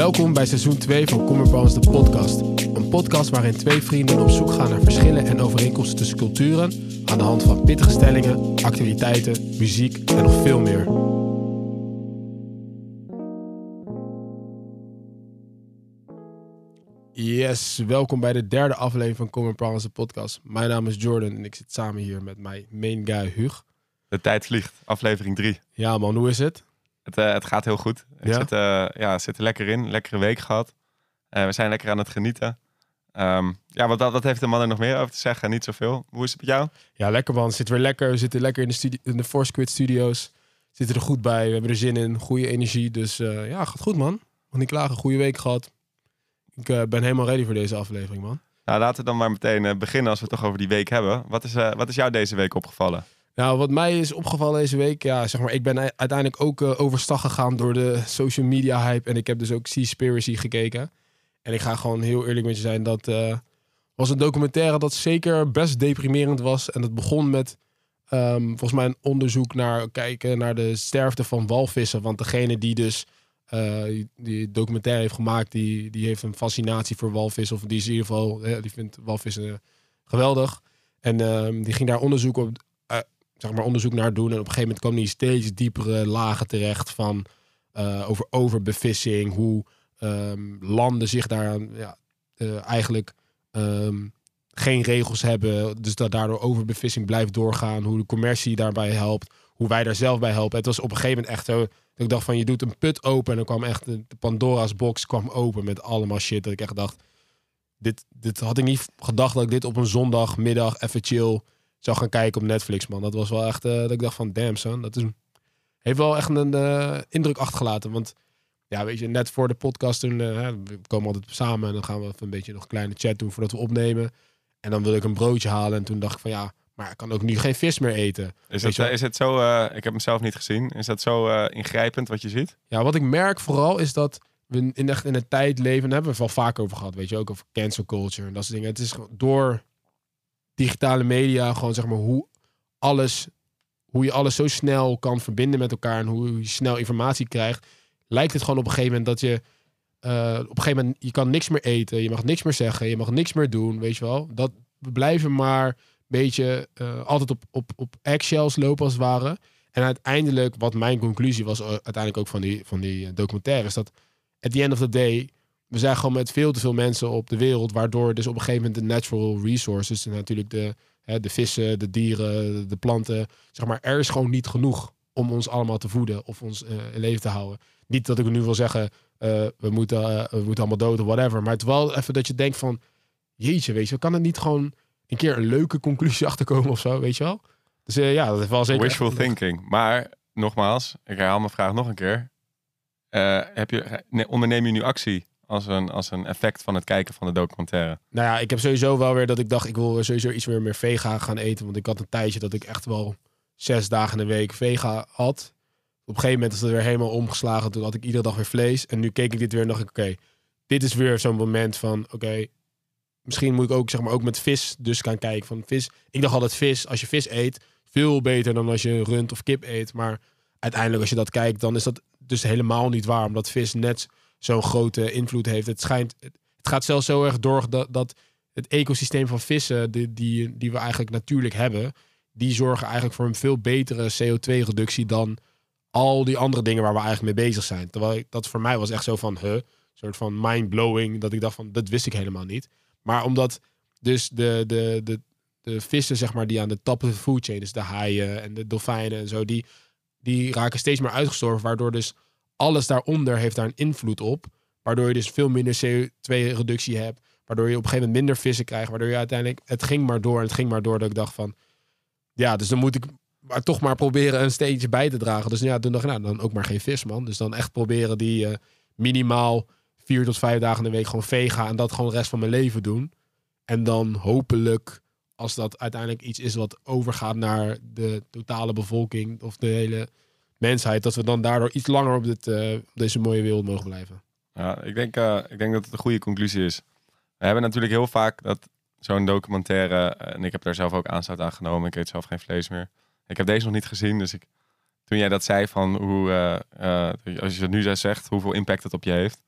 Welkom bij seizoen 2 van Commerpans de podcast. Een podcast waarin twee vrienden op zoek gaan naar verschillen en overeenkomsten tussen culturen aan de hand van pittige stellingen, activiteiten, muziek en nog veel meer. Yes, welkom bij de derde aflevering van Commerpans de podcast. Mijn naam is Jordan en ik zit samen hier met mijn main guy Hug. De tijd vliegt, aflevering 3. Ja man, hoe is het? Het, eh, het gaat heel goed. Ik Ja? zit, eh, ja, zit er lekker in. Lekkere week gehad. Eh, we zijn lekker aan het genieten. Ehm, ja, wat, wat heeft de man er nog meer over te zeggen? Niet zoveel. Hoe is het met jou? Ja, lekker man. Zit weer lekker. We zitten lekker in de, studi- in de Force Quit Studios. Zitten er goed bij. We hebben er zin in. Goede energie. Dus ja, gaat goed man. Mag niet klagen. Goede week gehad. Ik ben helemaal ready voor deze aflevering man. Nou, laten we dan maar meteen beginnen als we het toch over die week hebben. Wat is, wat is jou deze week opgevallen? Nou, wat mij is opgevallen deze week, ja, zeg maar, ik ben uiteindelijk ook eh, overstag gegaan door de social media hype. En ik heb dus ook Seaspiracy gekeken. En ik ga gewoon heel eerlijk met je zijn, dat eh, was een documentaire dat zeker best deprimerend was. En dat begon met ehm, volgens mij een onderzoek naar kijken naar de sterfte van walvissen. Want degene die dus eh, die, documentaire heeft gemaakt, die, die heeft een fascinatie voor walvissen. Of die is in ieder geval, die vindt walvissen geweldig. En ehm, die ging daar onderzoek op, zeg maar onderzoek naar doen. En op een gegeven moment hij in steeds diepere lagen terecht van eh, over overbevissing, hoe ehm, landen zich daar ja, eh, eigenlijk ehm, geen regels hebben, dus dat daardoor overbevissing blijft doorgaan, hoe de commercie daarbij helpt, hoe wij daar zelf bij helpen. Het was op een gegeven moment echt zo dat ik dacht van je doet een put open en dan kwam echt de Pandora's box kwam open met allemaal shit dat ik echt dacht dit, dit had ik niet gedacht dat ik dit op een zondagmiddag even chill zou gaan kijken op Netflix, man. Dat was wel echt, eh, dat ik dacht van, damn son, dat is, heeft wel echt een eh, indruk achtergelaten. Want ja, weet je, net voor de podcast toen, hè, we komen altijd samen en dan gaan we even een beetje nog een kleine chat doen voordat we opnemen. En dan wil ik een broodje halen en toen dacht ik van, ja, maar ik kan ook nu geen vis meer eten. Is eh, is het zo, ik heb hem zelf niet gezien, is dat zo ingrijpend wat je ziet? Ja, wat ik merk vooral is dat we in, echt in een tijd leven, daar hebben we het wel vaak over gehad, weet je, ook over cancel culture en dat soort dingen. Het is gewoon door digitale media gewoon zeg maar hoe alles, hoe je alles zo snel kan verbinden met elkaar en hoe je snel informatie krijgt, lijkt het gewoon op een gegeven moment dat je eh, op een gegeven moment je kan niks meer eten, je mag niks meer zeggen, je mag niks meer doen, weet je wel. Dat we blijven maar een beetje eh, altijd op, op, op eggshells lopen als het ware. En uiteindelijk, wat mijn conclusie was, eh, uiteindelijk ook van die, van die documentaire, is dat at the end of the day, we zijn gewoon met veel te veel mensen op de wereld, waardoor dus op een gegeven moment de natural resources, en natuurlijk de, hè, de vissen, de dieren, de planten, zeg maar, er is gewoon niet genoeg om ons allemaal te voeden of ons eh, in leven te houden. Niet dat ik nu wil zeggen, eh, we, moeten, eh, we moeten allemaal dood of whatever, maar het is wel even dat je denkt van, jeetje, weet je, kan het niet gewoon een keer een leuke conclusie achterkomen of zo, weet je wel? Dus ja, dat heeft wel zeker... Wishful thinking. Maar, nogmaals, ik herhaal mijn vraag nog een keer. Heb je, nee, onderneem je nu actie als een, als een effect van het kijken van de documentaire? Nou ja, ik heb sowieso wel weer dat ik dacht, ik wil sowieso iets meer, meer vega gaan eten. Want ik had een tijdje dat ik echt wel zes dagen in de week vega had. Op een gegeven moment is het weer helemaal omgeslagen. Toen had ik iedere dag weer vlees. En nu keek ik dit weer en dacht ik, oké, dit is weer zo'n moment van, oké, misschien moet ik ook, zeg maar, ook met vis dus gaan kijken. Van vis, ik dacht altijd vis, als je vis eet, veel beter dan als je rund of kip eet. Maar uiteindelijk als je dat kijkt, dan is dat dus helemaal niet waar. Omdat vis net zo'n grote invloed heeft. Het schijnt, het gaat zelfs zo erg door dat, dat het ecosysteem van vissen, die, die, die we eigenlijk natuurlijk hebben, die zorgen eigenlijk voor een veel betere CO2-reductie dan al die andere dingen waar we eigenlijk mee bezig zijn. Terwijl dat voor mij was echt zo van, huh, een soort van mind-blowing, dat ik dacht van, dat wist ik helemaal niet. Maar omdat dus de, de, de, de vissen, zeg maar, die aan de top of the food chain, dus de haaien en de dolfijnen en zo, die, die raken steeds meer uitgestorven, waardoor dus alles daaronder heeft daar een invloed op. Waardoor je dus veel minder CO2-reductie hebt. Waardoor je op een gegeven moment minder vissen krijgt. Waardoor je uiteindelijk... Het ging maar door en het ging maar door dat ik dacht van... Ja, dus dan moet ik maar toch maar proberen een steentje bij te dragen. Dus ja, toen dacht ik, nou, dan ook maar geen vis, man. Dus dan echt proberen die eh, minimaal vier tot vijf dagen in de week gewoon vega. En dat gewoon de rest van mijn leven doen. En dan hopelijk, als dat uiteindelijk iets is wat overgaat naar de totale bevolking of de hele mensheid, dat we dan daardoor iets langer op, dit, eh, deze mooie wereld mogen blijven. Ja, ik denk, eh, ik denk dat het een goede conclusie is. We hebben natuurlijk heel vaak dat zo'n documentaire, eh, en ik heb daar zelf ook aanstoot aan genomen, ik eet zelf geen vlees meer. Ik heb deze nog niet gezien, dus ik, toen jij dat zei van hoe, als je het nu zo zegt, hoeveel impact het op je heeft.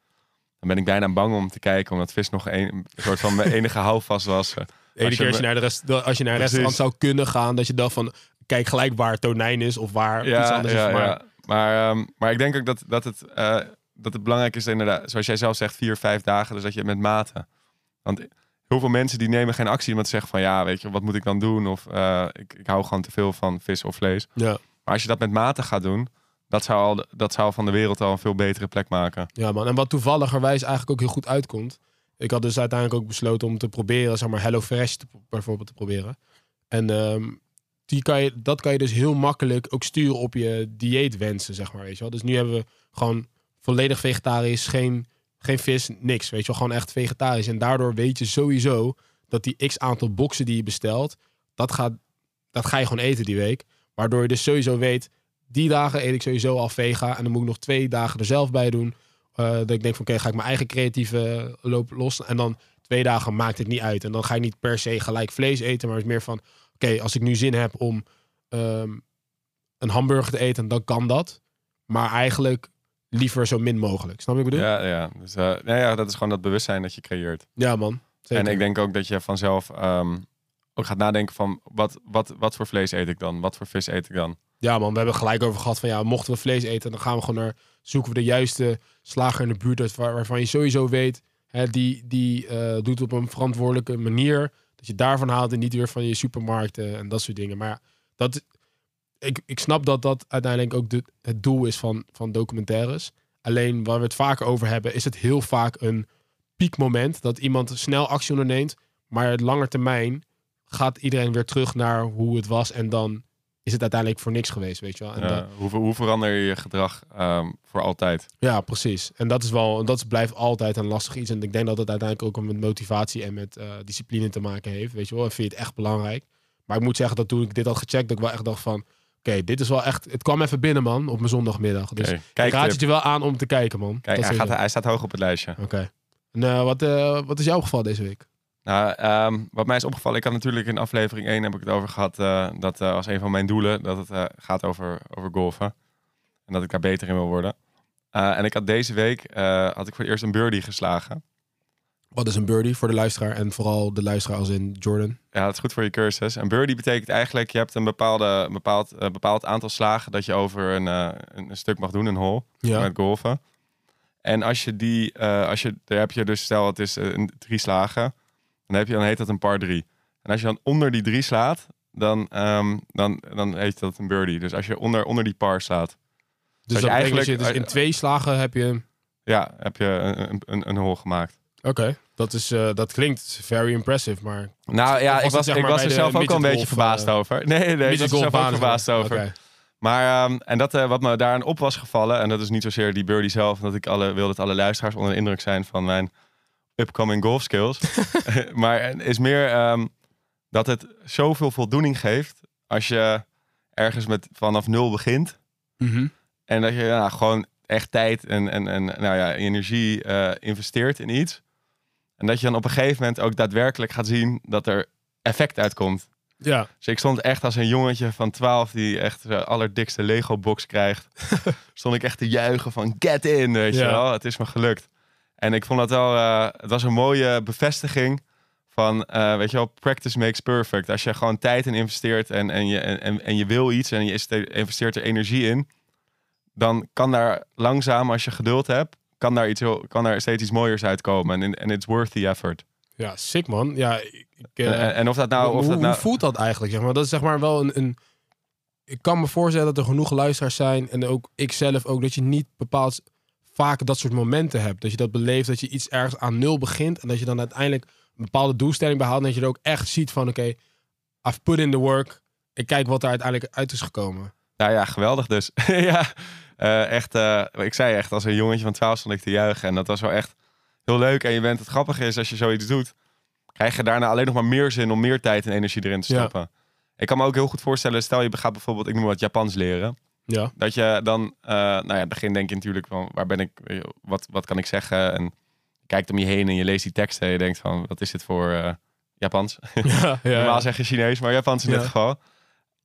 dan ben ik bijna bang om te kijken, omdat vis nog een, een soort van mijn enige houvast was. Eén Als keer je als je naar, de rest, als je naar een restaurant zou kunnen gaan, dat je dacht van, kijk gelijk waar tonijn is of waar iets anders ja, is. Maar ja. Maar, ehm, maar ik denk ook dat, dat, het, eh, dat het belangrijk is, inderdaad, zoals jij zelf zegt, vier, vijf dagen. Dus dat je het met mate. Want heel veel mensen die nemen geen actie, omdat ze zeggen van ja, weet je, wat moet ik dan doen? Of eh, ik, ik hou gewoon te veel van vis of vlees. ja, Maar als je dat met mate gaat doen, dat zou, al, dat zou van de wereld al een veel betere plek maken. ja, man. En wat toevalligerwijs eigenlijk ook heel goed uitkomt. Ik had dus uiteindelijk ook besloten om te proberen, zeg maar, HelloFresh te, bijvoorbeeld te proberen. En ehm, die kan je, dat kan je dus heel makkelijk ook sturen op je dieetwensen, zeg maar, weet je wel. Dus nu hebben we gewoon volledig vegetarisch, geen, geen vis, niks, weet je wel. Gewoon echt vegetarisch. En daardoor weet je sowieso dat die x aantal boxen die je bestelt, dat, gaat, dat ga je gewoon eten die week. Waardoor je dus sowieso weet, die dagen eet ik sowieso al vega. En dan moet ik nog twee dagen er zelf bij doen. Eh, dat ik denk van, oké, ga ik mijn eigen creatieve loop los. En dan twee dagen maakt het niet uit. En dan ga ik niet per se gelijk vlees eten. Maar het is meer van, oké, als ik nu zin heb om ehm, een hamburger te eten, dan kan dat. Maar eigenlijk liever zo min mogelijk. Snap je wat ik bedoel? Ja, ja. Dus, eh, nou ja, dat is gewoon dat bewustzijn dat je creëert. Ja, man. Zeker. En ik denk ook dat je vanzelf ehm, ook gaat nadenken van wat, wat, wat voor vlees eet ik dan? Wat voor vis eet ik dan? Ja, man, we hebben gelijk over gehad van ja, mochten we vlees eten, dan gaan we gewoon naar zoeken we de juiste slager in de buurt waar, waarvan je sowieso weet, hè, die, die eh, doet op een verantwoordelijke manier. Dat je daarvan haalt en niet weer van je supermarkten en dat soort dingen. Maar dat, ik, ik snap dat dat uiteindelijk ook de, het doel is van, van documentaires. Alleen waar we het vaker over hebben, is het heel vaak een piekmoment dat iemand snel actie onderneemt, maar het langer termijn gaat iedereen weer terug naar hoe het was en dan is het uiteindelijk voor niks geweest, weet je wel. En Ja, dat- hoe, hoe verander je je gedrag ehm, voor altijd? ja, precies. En dat is wel, dat blijft altijd een lastig iets. En ik denk dat het uiteindelijk ook met motivatie en met eh, discipline te maken heeft, weet je wel. En vind je het echt belangrijk. Maar ik moet zeggen dat toen ik dit had gecheckt, dat ik wel echt dacht van, oké, dit is wel echt, het kwam even binnen, man, op mijn zondagmiddag. Dus Oké, ik Kijk, raad het je wel aan om te kijken, man. Kijk hij, gaat, hij staat hoog op het lijstje. Oké. En eh, wat, eh, wat is jouw geval deze week? Nou, ehm, wat mij is opgevallen, ik had natuurlijk in aflevering 1 heb ik het over gehad, eh, dat eh, als een van mijn doelen, dat het eh, gaat over, over golfen. En dat ik daar beter in wil worden. En ik had deze week, had ik voor het eerst een birdie geslagen. Wat is een birdie voor de luisteraar? En vooral de luisteraar als in Jordan. Ja, dat is goed voor je cursus. Een birdie betekent eigenlijk, je hebt een bepaalde, een bepaald, bepaald aantal slagen dat je over een, een, stuk mag doen, een hole, Ja. met golven. En als je die, als je, daar heb je dus, stel het is drie slagen, dan, heb je, dan heet dat een par drie. En als je dan onder die drie slaat, dan, ehm, dan, dan heet dat een birdie. Dus als je onder, onder die par slaat, Dus je eigenlijk- je dus in twee slagen heb je... ja, heb je een, een, een, een hole gemaakt. Oké, dat, is, eh, dat klinkt very impressive, maar... Nou ja, ik was, zeg ik was er zelf ook wel een beetje midgetgolf, verbaasd eh, over. Nee, nee, ik was er zelf ook verbaasd maar. over. Maar, ehm, en dat, eh, wat me daarin op was gevallen, en dat is niet zozeer die birdie zelf, dat ik alle, wil dat alle luisteraars onder de indruk zijn van mijn upcoming golf skills. maar is meer ehm, dat het zoveel voldoening geeft als je ergens met vanaf nul begint. Mhm. En dat je ja, gewoon echt tijd en, en, en nou ja, energie eh, investeert in iets. En dat je dan op een gegeven moment ook daadwerkelijk gaat zien dat er effect uitkomt. Ja, Dus ik stond echt als een jongetje van 12 die echt de allerdikste Lego-box krijgt. stond ik echt te juichen van get in, weet je wel. Het is me gelukt. En ik vond dat wel, eh, het was een mooie bevestiging van, eh, weet je wel, practice makes perfect. Als je gewoon tijd in investeert en, en, je, en, en, je wil iets en je ste- investeert er energie in, dan kan daar langzaam, als je geduld hebt, kan daar, iets heel, kan daar steeds iets mooiers uitkomen. En en it's worth the effort. ja sick man. Ja, ik, eh, en, en of dat nou... hoe, Of dat hoe nou voelt dat eigenlijk? Zeg maar? Dat is zeg maar wel een, een... Ik kan me voorstellen dat er genoeg luisteraars zijn... en ook ik zelf ook, dat je niet bepaald vaak dat soort momenten hebt. Dat je dat beleeft, dat je iets ergens aan nul begint... en dat je dan uiteindelijk een bepaalde doelstelling behaalt... en dat je er ook echt ziet van, oké, I've put in the work... ik kijk wat er uiteindelijk uit is gekomen. Nou ja, geweldig dus. ja, eh, echt. eh, ik zei echt, als een jongetje van 12 stond ik te juichen. En dat was wel echt heel leuk. En je bent, het grappige is, als je zoiets doet, krijg je daarna alleen nog maar meer zin om meer tijd en energie erin te Ja. stoppen. Ik kan me ook heel goed voorstellen, stel je gaat bijvoorbeeld, ik noem wat Japans leren. Ja, Dat je dan, eh, nou ja, in het begin denk je natuurlijk van, waar ben ik, eh, wat, wat kan ik zeggen? En je kijkt om je heen en je leest die teksten en je denkt van, wat is dit voor eh, Japans? ja, ja. Normaal zeg je Chinees, maar Japans in dit geval.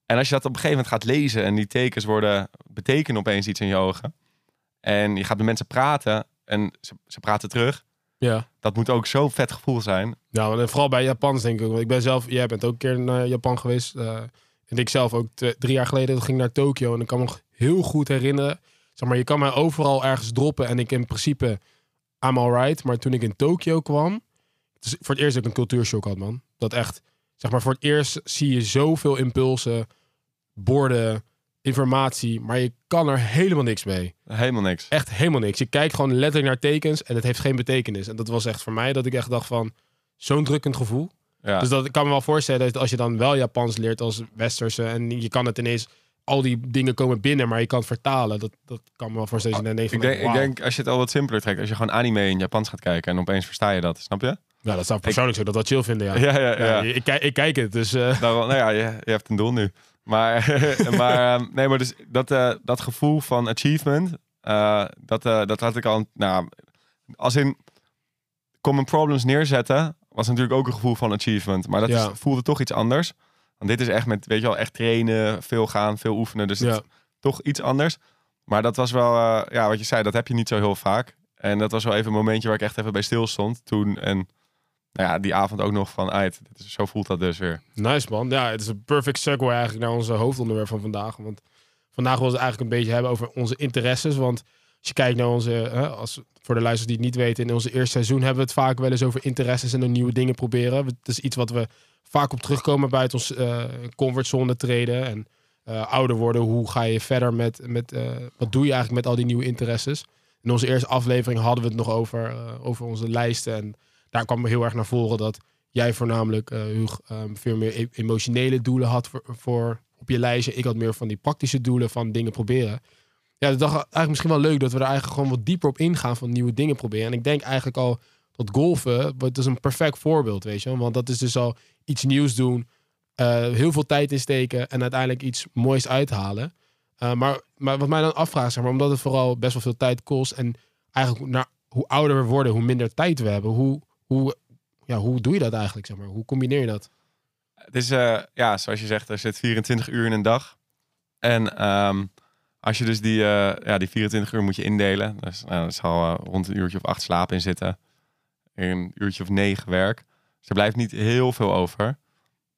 En als je dat op een gegeven moment gaat lezen en die tekens worden betekenen opeens iets in je ogen. En je gaat met mensen praten en ze, ze praten terug. Ja. Dat moet ook zo'n vet gevoel zijn. Ja, vooral bij Japans denk ik ook. Want ik ben zelf, jij bent ook een keer naar Japan geweest. En ik zelf ook twee- drie jaar geleden ging naar Tokio. En ik kan me nog heel goed herinneren. Zeg maar, je kan mij overal ergens droppen. En ik in principe, I'm alright. Maar toen ik in Tokio kwam. Het is voor het eerst dat ik een cultuurshock had, man. Dat echt, zeg maar, voor het eerst zie je zoveel impulsen, borden, informatie. Maar je kan er helemaal niks mee. Helemaal niks. Echt helemaal niks. Je kijkt gewoon letterlijk naar tekens en het heeft geen betekenis. En dat was echt voor mij dat ik echt dacht van, zo'n drukkend gevoel. Ja. Dus dat ik kan me wel voorstellen dat als je dan wel Japans leert als westerse en je kan het ineens al die dingen komen binnen, maar je kan het vertalen. Dat, dat kan me wel voorstellen. dat denkt ik, denk, ik wauw. denk, als je het al wat simpeler trekt, als je gewoon anime in Japans gaat kijken en opeens versta je dat, snap je? Ja, dat zou ik persoonlijk zo dat wel chill vinden. Ja, Ja, ja, ja. Ja, ik, kijk- ik kijk het, dus eh, Daarom, nou ja, je, je hebt een doel nu. Maar, maar, ehm, nee, maar dus dat, eh, dat gevoel van achievement, eh, dat, dat had ik al, nou, als in common problems neerzetten, was natuurlijk ook een gevoel van achievement. Maar dat Ja. is, voelde toch iets anders. Want dit is echt met, weet je wel, echt trainen, veel gaan, veel oefenen. Dus het ja. toch iets anders. Maar dat was wel, eh, ja, wat je zei, dat heb je niet zo heel vaak. En dat was wel even een momentje waar ik echt even bij stil stond toen. En nou ja, die avond ook nog van uit. Zo voelt dat dus weer. Nice man. Ja, het is een perfect segue eigenlijk naar onze hoofdonderwerp van vandaag. Want vandaag we het eigenlijk een beetje hebben over onze interesses. Want als je kijkt naar onze, hè, als, voor de luisteraars die het niet weten, in onze eerste seizoen hebben we het vaak wel eens over interesses en nieuwe dingen proberen. Het is iets wat we vaak op terugkomen buiten ons eh comfortzone treden en eh, ouder worden. Hoe ga je verder met, met eh, wat doe je eigenlijk met al die nieuwe interesses? In onze eerste aflevering hadden we het nog over, over onze lijsten. En daar kwam heel erg naar voren dat jij voornamelijk, eh ehm, veel meer e- emotionele doelen had voor, voor op je lijstje. Ik had meer van die praktische doelen van dingen proberen. Ja, ik dacht eigenlijk misschien wel leuk dat we er eigenlijk gewoon wat dieper op ingaan van nieuwe dingen proberen. En ik denk eigenlijk al dat golfen, het is een perfect voorbeeld, weet je. Want dat is dus al iets nieuws doen, eh, heel veel tijd insteken en uiteindelijk iets moois uithalen. Eh, maar, maar wat mij dan afvraagt, zeg maar, omdat het vooral best wel veel tijd kost en eigenlijk naar hoe ouder we worden, hoe minder tijd we hebben, hoe, hoe, ja, hoe doe je dat eigenlijk, zeg maar? Hoe combineer je dat? Het is, eh, ja, zoals je zegt, er zit 24 uur in een dag. En ehm, als je dus die, eh, ja, die 24 uur moet je indelen. Dus, nou, er zal eh, rond een uurtje of acht slaap in zitten. Een uurtje of negen werk. Dus er blijft niet heel veel over.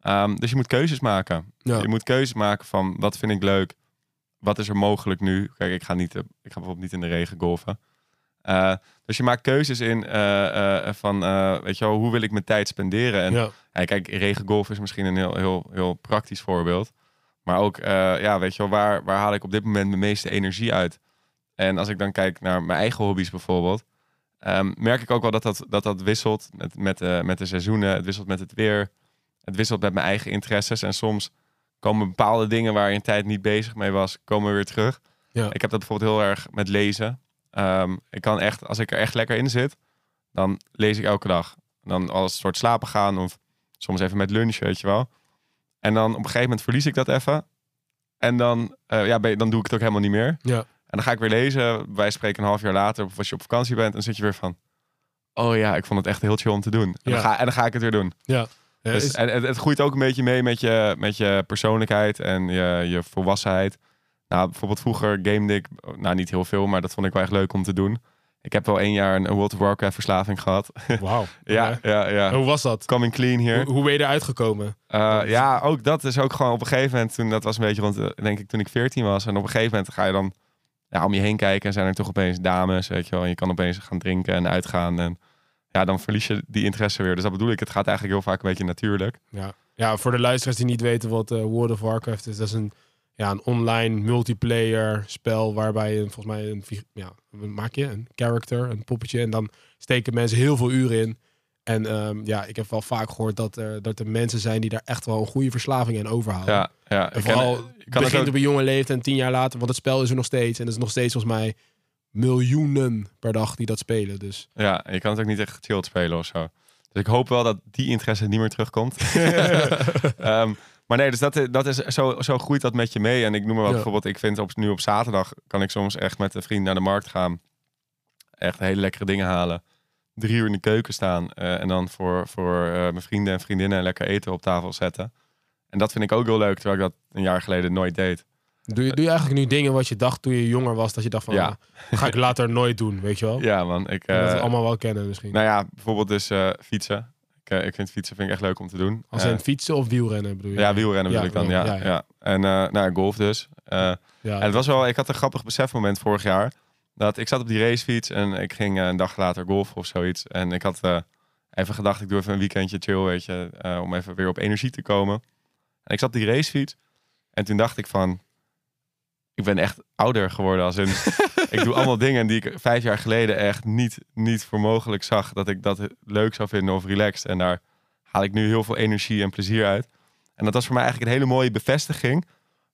Ehm, dus je moet keuzes maken. Ja. Je moet keuzes maken van wat vind ik leuk. Wat is er mogelijk nu? Kijk, ik ga, niet, eh, ik ga bijvoorbeeld niet in de regen golfen. Eh, dus je maakt keuzes in van, weet je wel, hoe wil ik mijn tijd spenderen? En Ja, ja, kijk, regengolf is misschien een heel, heel, heel praktisch voorbeeld. Maar ook, eh, ja, weet je wel, waar, waar haal ik op dit moment mijn meeste energie uit? En als ik dan kijk naar mijn eigen hobby's bijvoorbeeld, ehm, merk ik ook wel dat dat, dat, dat wisselt met, met, eh, met de seizoenen. Het wisselt met het weer. Het wisselt met mijn eigen interesses. En soms komen bepaalde dingen waar je een tijd niet bezig mee was, komen weer terug. Ja. Ik heb dat bijvoorbeeld heel erg met lezen. Ehm, ik kan echt, als ik er echt lekker in zit, dan lees ik elke dag. Dan als een soort slapen gaan of soms even met lunch, weet je wel. En dan op een gegeven moment verlies ik dat even. En dan, eh, ja, ben dan doe ik het ook helemaal niet meer. ja, En dan ga ik weer lezen. Wij spreken een half jaar later, of als je op vakantie bent, dan zit je weer van... Oh ja, ik vond het echt heel chill om te doen. En, Ja. dan, ga, en dan ga ik het weer doen. ja. Ja, Dus, is- en het, het groeit ook een beetje mee met je, met je persoonlijkheid en je, je volwassenheid. Nou, bijvoorbeeld vroeger gamede ik, nou niet heel veel, maar dat vond ik wel echt leuk om te doen. Ik heb wel één jaar een, World of Warcraft verslaving gehad. Wauw. ja, ja, ja. Hoe was dat? Coming clean hier. Hoe, hoe ben je eruit gekomen? Uh, ja, ook dat is ook gewoon op een gegeven moment, toen, dat was een beetje rond, eh, denk ik, toen ik 14 was. En op een gegeven moment ga je dan ja, om je heen kijken en zijn er toch opeens dames, weet je wel. En je kan opeens gaan drinken en uitgaan en ja, dan verlies je die interesse weer. Dus dat bedoel ik, het gaat eigenlijk heel vaak een beetje natuurlijk. Ja. ja, voor de luisteraars die niet weten wat eh, World of Warcraft is, dat is een, ja, een online multiplayer spel waarbij je volgens mij een, ja, maak je een character, een poppetje en dan steken mensen heel veel uren in. En ehm, ja, ik heb wel vaak gehoord dat er, dat er mensen zijn die daar echt wel een goede verslaving in overhouden. Ja, ja. En ik ken- vooral ik kan het begint ook- op een jonge leeftijd en tien jaar later, want het spel is er nog steeds. En er is nog steeds volgens mij miljoenen per dag die dat spelen. Dus Ja, je kan het ook niet echt gechilled spelen of zo. Dus ik hoop wel dat die interesse niet meer terugkomt. Ehm, maar nee, dus dat, dat is, zo, zo groeit dat met je mee. En ik noem maar wat, Ja. bijvoorbeeld, ik vind op, nu op zaterdag kan ik soms echt met een vriend naar de markt gaan. Echt hele lekkere dingen halen. Drie uur in de keuken staan. eh, en dan voor, voor eh, mijn vrienden en vriendinnen lekker eten op tafel zetten. En dat vind ik ook heel leuk, terwijl ik dat een jaar geleden nooit deed. Doe je, doe je eigenlijk nu dingen wat je dacht toen je jonger was, dat je dacht van, Ja. ah, ga ik later nooit doen, weet je wel? Ja, man. Ik, Dat we eh, allemaal wel kennen misschien. nou ja, bijvoorbeeld dus eh, fietsen. Ik, eh, ik vind fietsen vind ik echt leuk om te doen. Als Eh, in fietsen of wielrennen bedoel je? ja, wielrennen bedoel ik dan. Ja, ja. En eh, nou, golf dus. Eh, Ja. En het was wel, ik had een grappig besefmoment vorig jaar. Dat ik zat op die racefiets en ik ging eh, een dag later golfen of zoiets. En ik had eh, even gedacht, ik doe even een weekendje chill, weet je. eh, om even weer op energie te komen. En ik zat op die racefiets. En toen dacht ik van, ik ben echt ouder geworden. Als in, ik doe allemaal dingen die ik vijf jaar geleden echt niet, niet voor mogelijk zag. Dat ik dat leuk zou vinden of relaxed. En daar haal ik nu heel veel energie en plezier uit. En dat was voor mij eigenlijk een hele mooie bevestiging.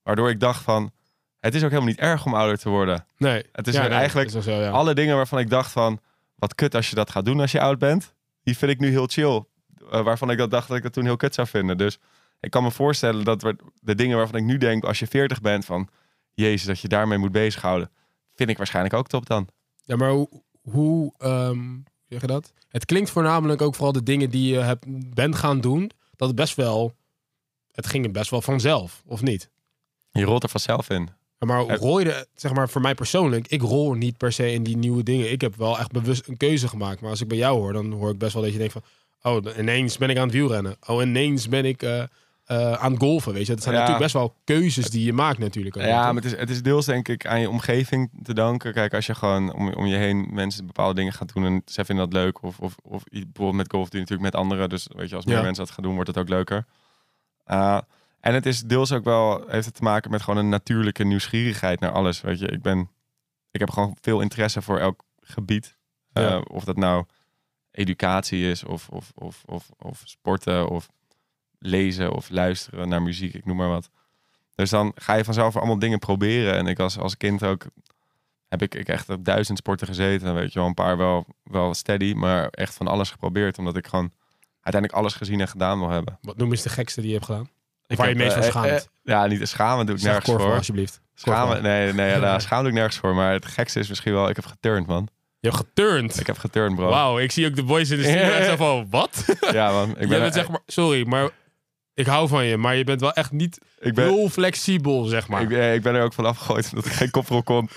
Waardoor ik dacht van, het is ook helemaal niet erg om ouder te worden. nee. Het is ja, weer nee, eigenlijk is wel zo, ja. alle dingen waarvan ik dacht van, wat kut als je dat gaat doen als je oud bent. Die vind ik nu heel chill. Eh, waarvan ik dat dacht dat ik dat toen heel kut zou vinden. Dus ik kan me voorstellen dat de dingen waarvan ik nu denk als je 40 bent van, jezus, dat je daarmee moet bezighouden. Vind ik waarschijnlijk ook top dan. Ja, maar hoe, hoe ehm, hoe zeg je dat? Het klinkt voornamelijk ook vooral de dingen die je hebt, bent gaan doen, dat het best wel, het ging best wel vanzelf, of niet? Je rolt er vanzelf in. Ja, Maar rol je, zeg maar voor mij persoonlijk, ik rol niet per se in die nieuwe dingen. Ik heb wel echt bewust een keuze gemaakt. Maar als ik bij jou hoor, dan hoor ik best wel dat je denkt van, oh, ineens ben ik aan het wielrennen. Oh, ineens ben ik eh, eh, aan het golfen, weet je. Dat zijn Ja. natuurlijk best wel keuzes die je maakt natuurlijk. ook, Ja, toch? maar het is, het is deels denk ik aan je omgeving te danken. Kijk, als je gewoon om, om je heen mensen bepaalde dingen gaat doen en zij vinden dat leuk. Of, of, of bijvoorbeeld met golf doe je natuurlijk met anderen. Dus weet je, als meer Ja. mensen dat gaan doen, wordt het ook leuker. Uh, en het is deels ook wel, heeft het te maken met gewoon een natuurlijke nieuwsgierigheid naar alles. Weet je, ik ben, ik heb gewoon veel interesse voor elk gebied. Uh, Ja. Of dat nou educatie is, of, of, of, of, of sporten, of lezen, of luisteren naar muziek, ik noem maar wat. Dus dan ga je vanzelf allemaal dingen proberen. En ik als, als kind ook heb ik, ik echt op duizend sporten gezeten. Weet je wel, een paar wel, wel steady, maar echt van alles geprobeerd. Omdat ik gewoon uiteindelijk alles gezien en gedaan wil hebben. Wat noem eens de gekste die je hebt gedaan? Ik Waar je meest van eh, schaamt? eh, ja, niet schamen doe ik Zeg nergens korfbal, voor. alsjeblieft. Schamen, nee, nee, ja, schaam doe ik nergens voor. Maar het gekste is misschien wel, ik heb geturnd, man. Je hebt geturnd. Ik heb geturnd, bro. Wauw, ik zie ook de boys in de studio en zo van, wat? Ja, man. Ik je ben, bent zeg maar, sorry, maar ik hou van je, maar je bent wel echt niet ik ben, heel flexibel, zeg maar. Ik, ik ben er ook van afgegooid omdat ik geen koprol kon.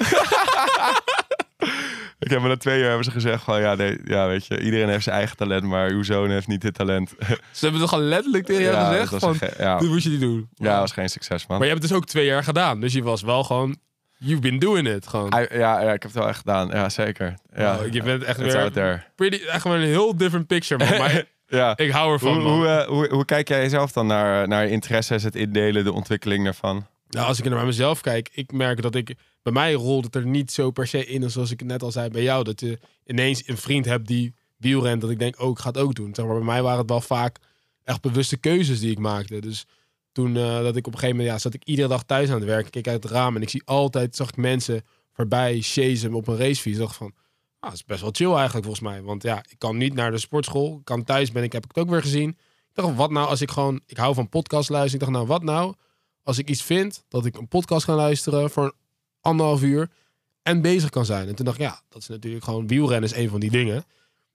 ik heb me na twee jaar hebben ze gezegd van ja, nee, ja, weet je, iedereen heeft zijn eigen talent, maar uw zoon heeft niet dit talent. Ze hebben toch al letterlijk tegen jou ja, gezegd dat van, een ja, dit moet je niet doen. ja, was geen succes, man. Maar je hebt het dus ook twee jaar gedaan, dus je was wel gewoon, you've been doing it, gewoon. Ja, ja, ik heb het wel echt gedaan. Ja, zeker. Ja, Oh, je bent echt weer pretty, echt wel een heel different picture, man. Maar Ja. ik hou ervan, Hoe, man. hoe, eh, hoe, hoe kijk jij zelf dan naar, naar je interesses, het indelen, de ontwikkeling daarvan? Nou, als ik naar mezelf kijk, ik merk dat ik... Bij mij rolt het er niet zo per se in, zoals ik net al zei bij jou. Dat je ineens een vriend hebt die wielrent, dat ik denk, oh, ik ga het ook doen. Zeg maar, bij mij waren het wel vaak echt bewuste keuzes die ik maakte. Dus toen eh, dat ik op een gegeven moment, ja, zat ik iedere dag thuis aan het werken. Keek uit het raam en ik zie altijd, zag ik mensen voorbij chasen op een racefiets. Ik dacht van, ah, dat is best wel chill eigenlijk volgens mij. Want ja, ik kan niet naar de sportschool. Kan thuis ben ik, heb ik het ook weer gezien. Ik dacht, wat nou als ik gewoon, ik hou van podcast luisteren. Ik dacht, nou, wat nou als ik iets vind, dat ik een podcast ga luisteren voor anderhalf uur en bezig kan zijn. En toen dacht ik, ja, dat is natuurlijk gewoon wielrennen is een van die dingen.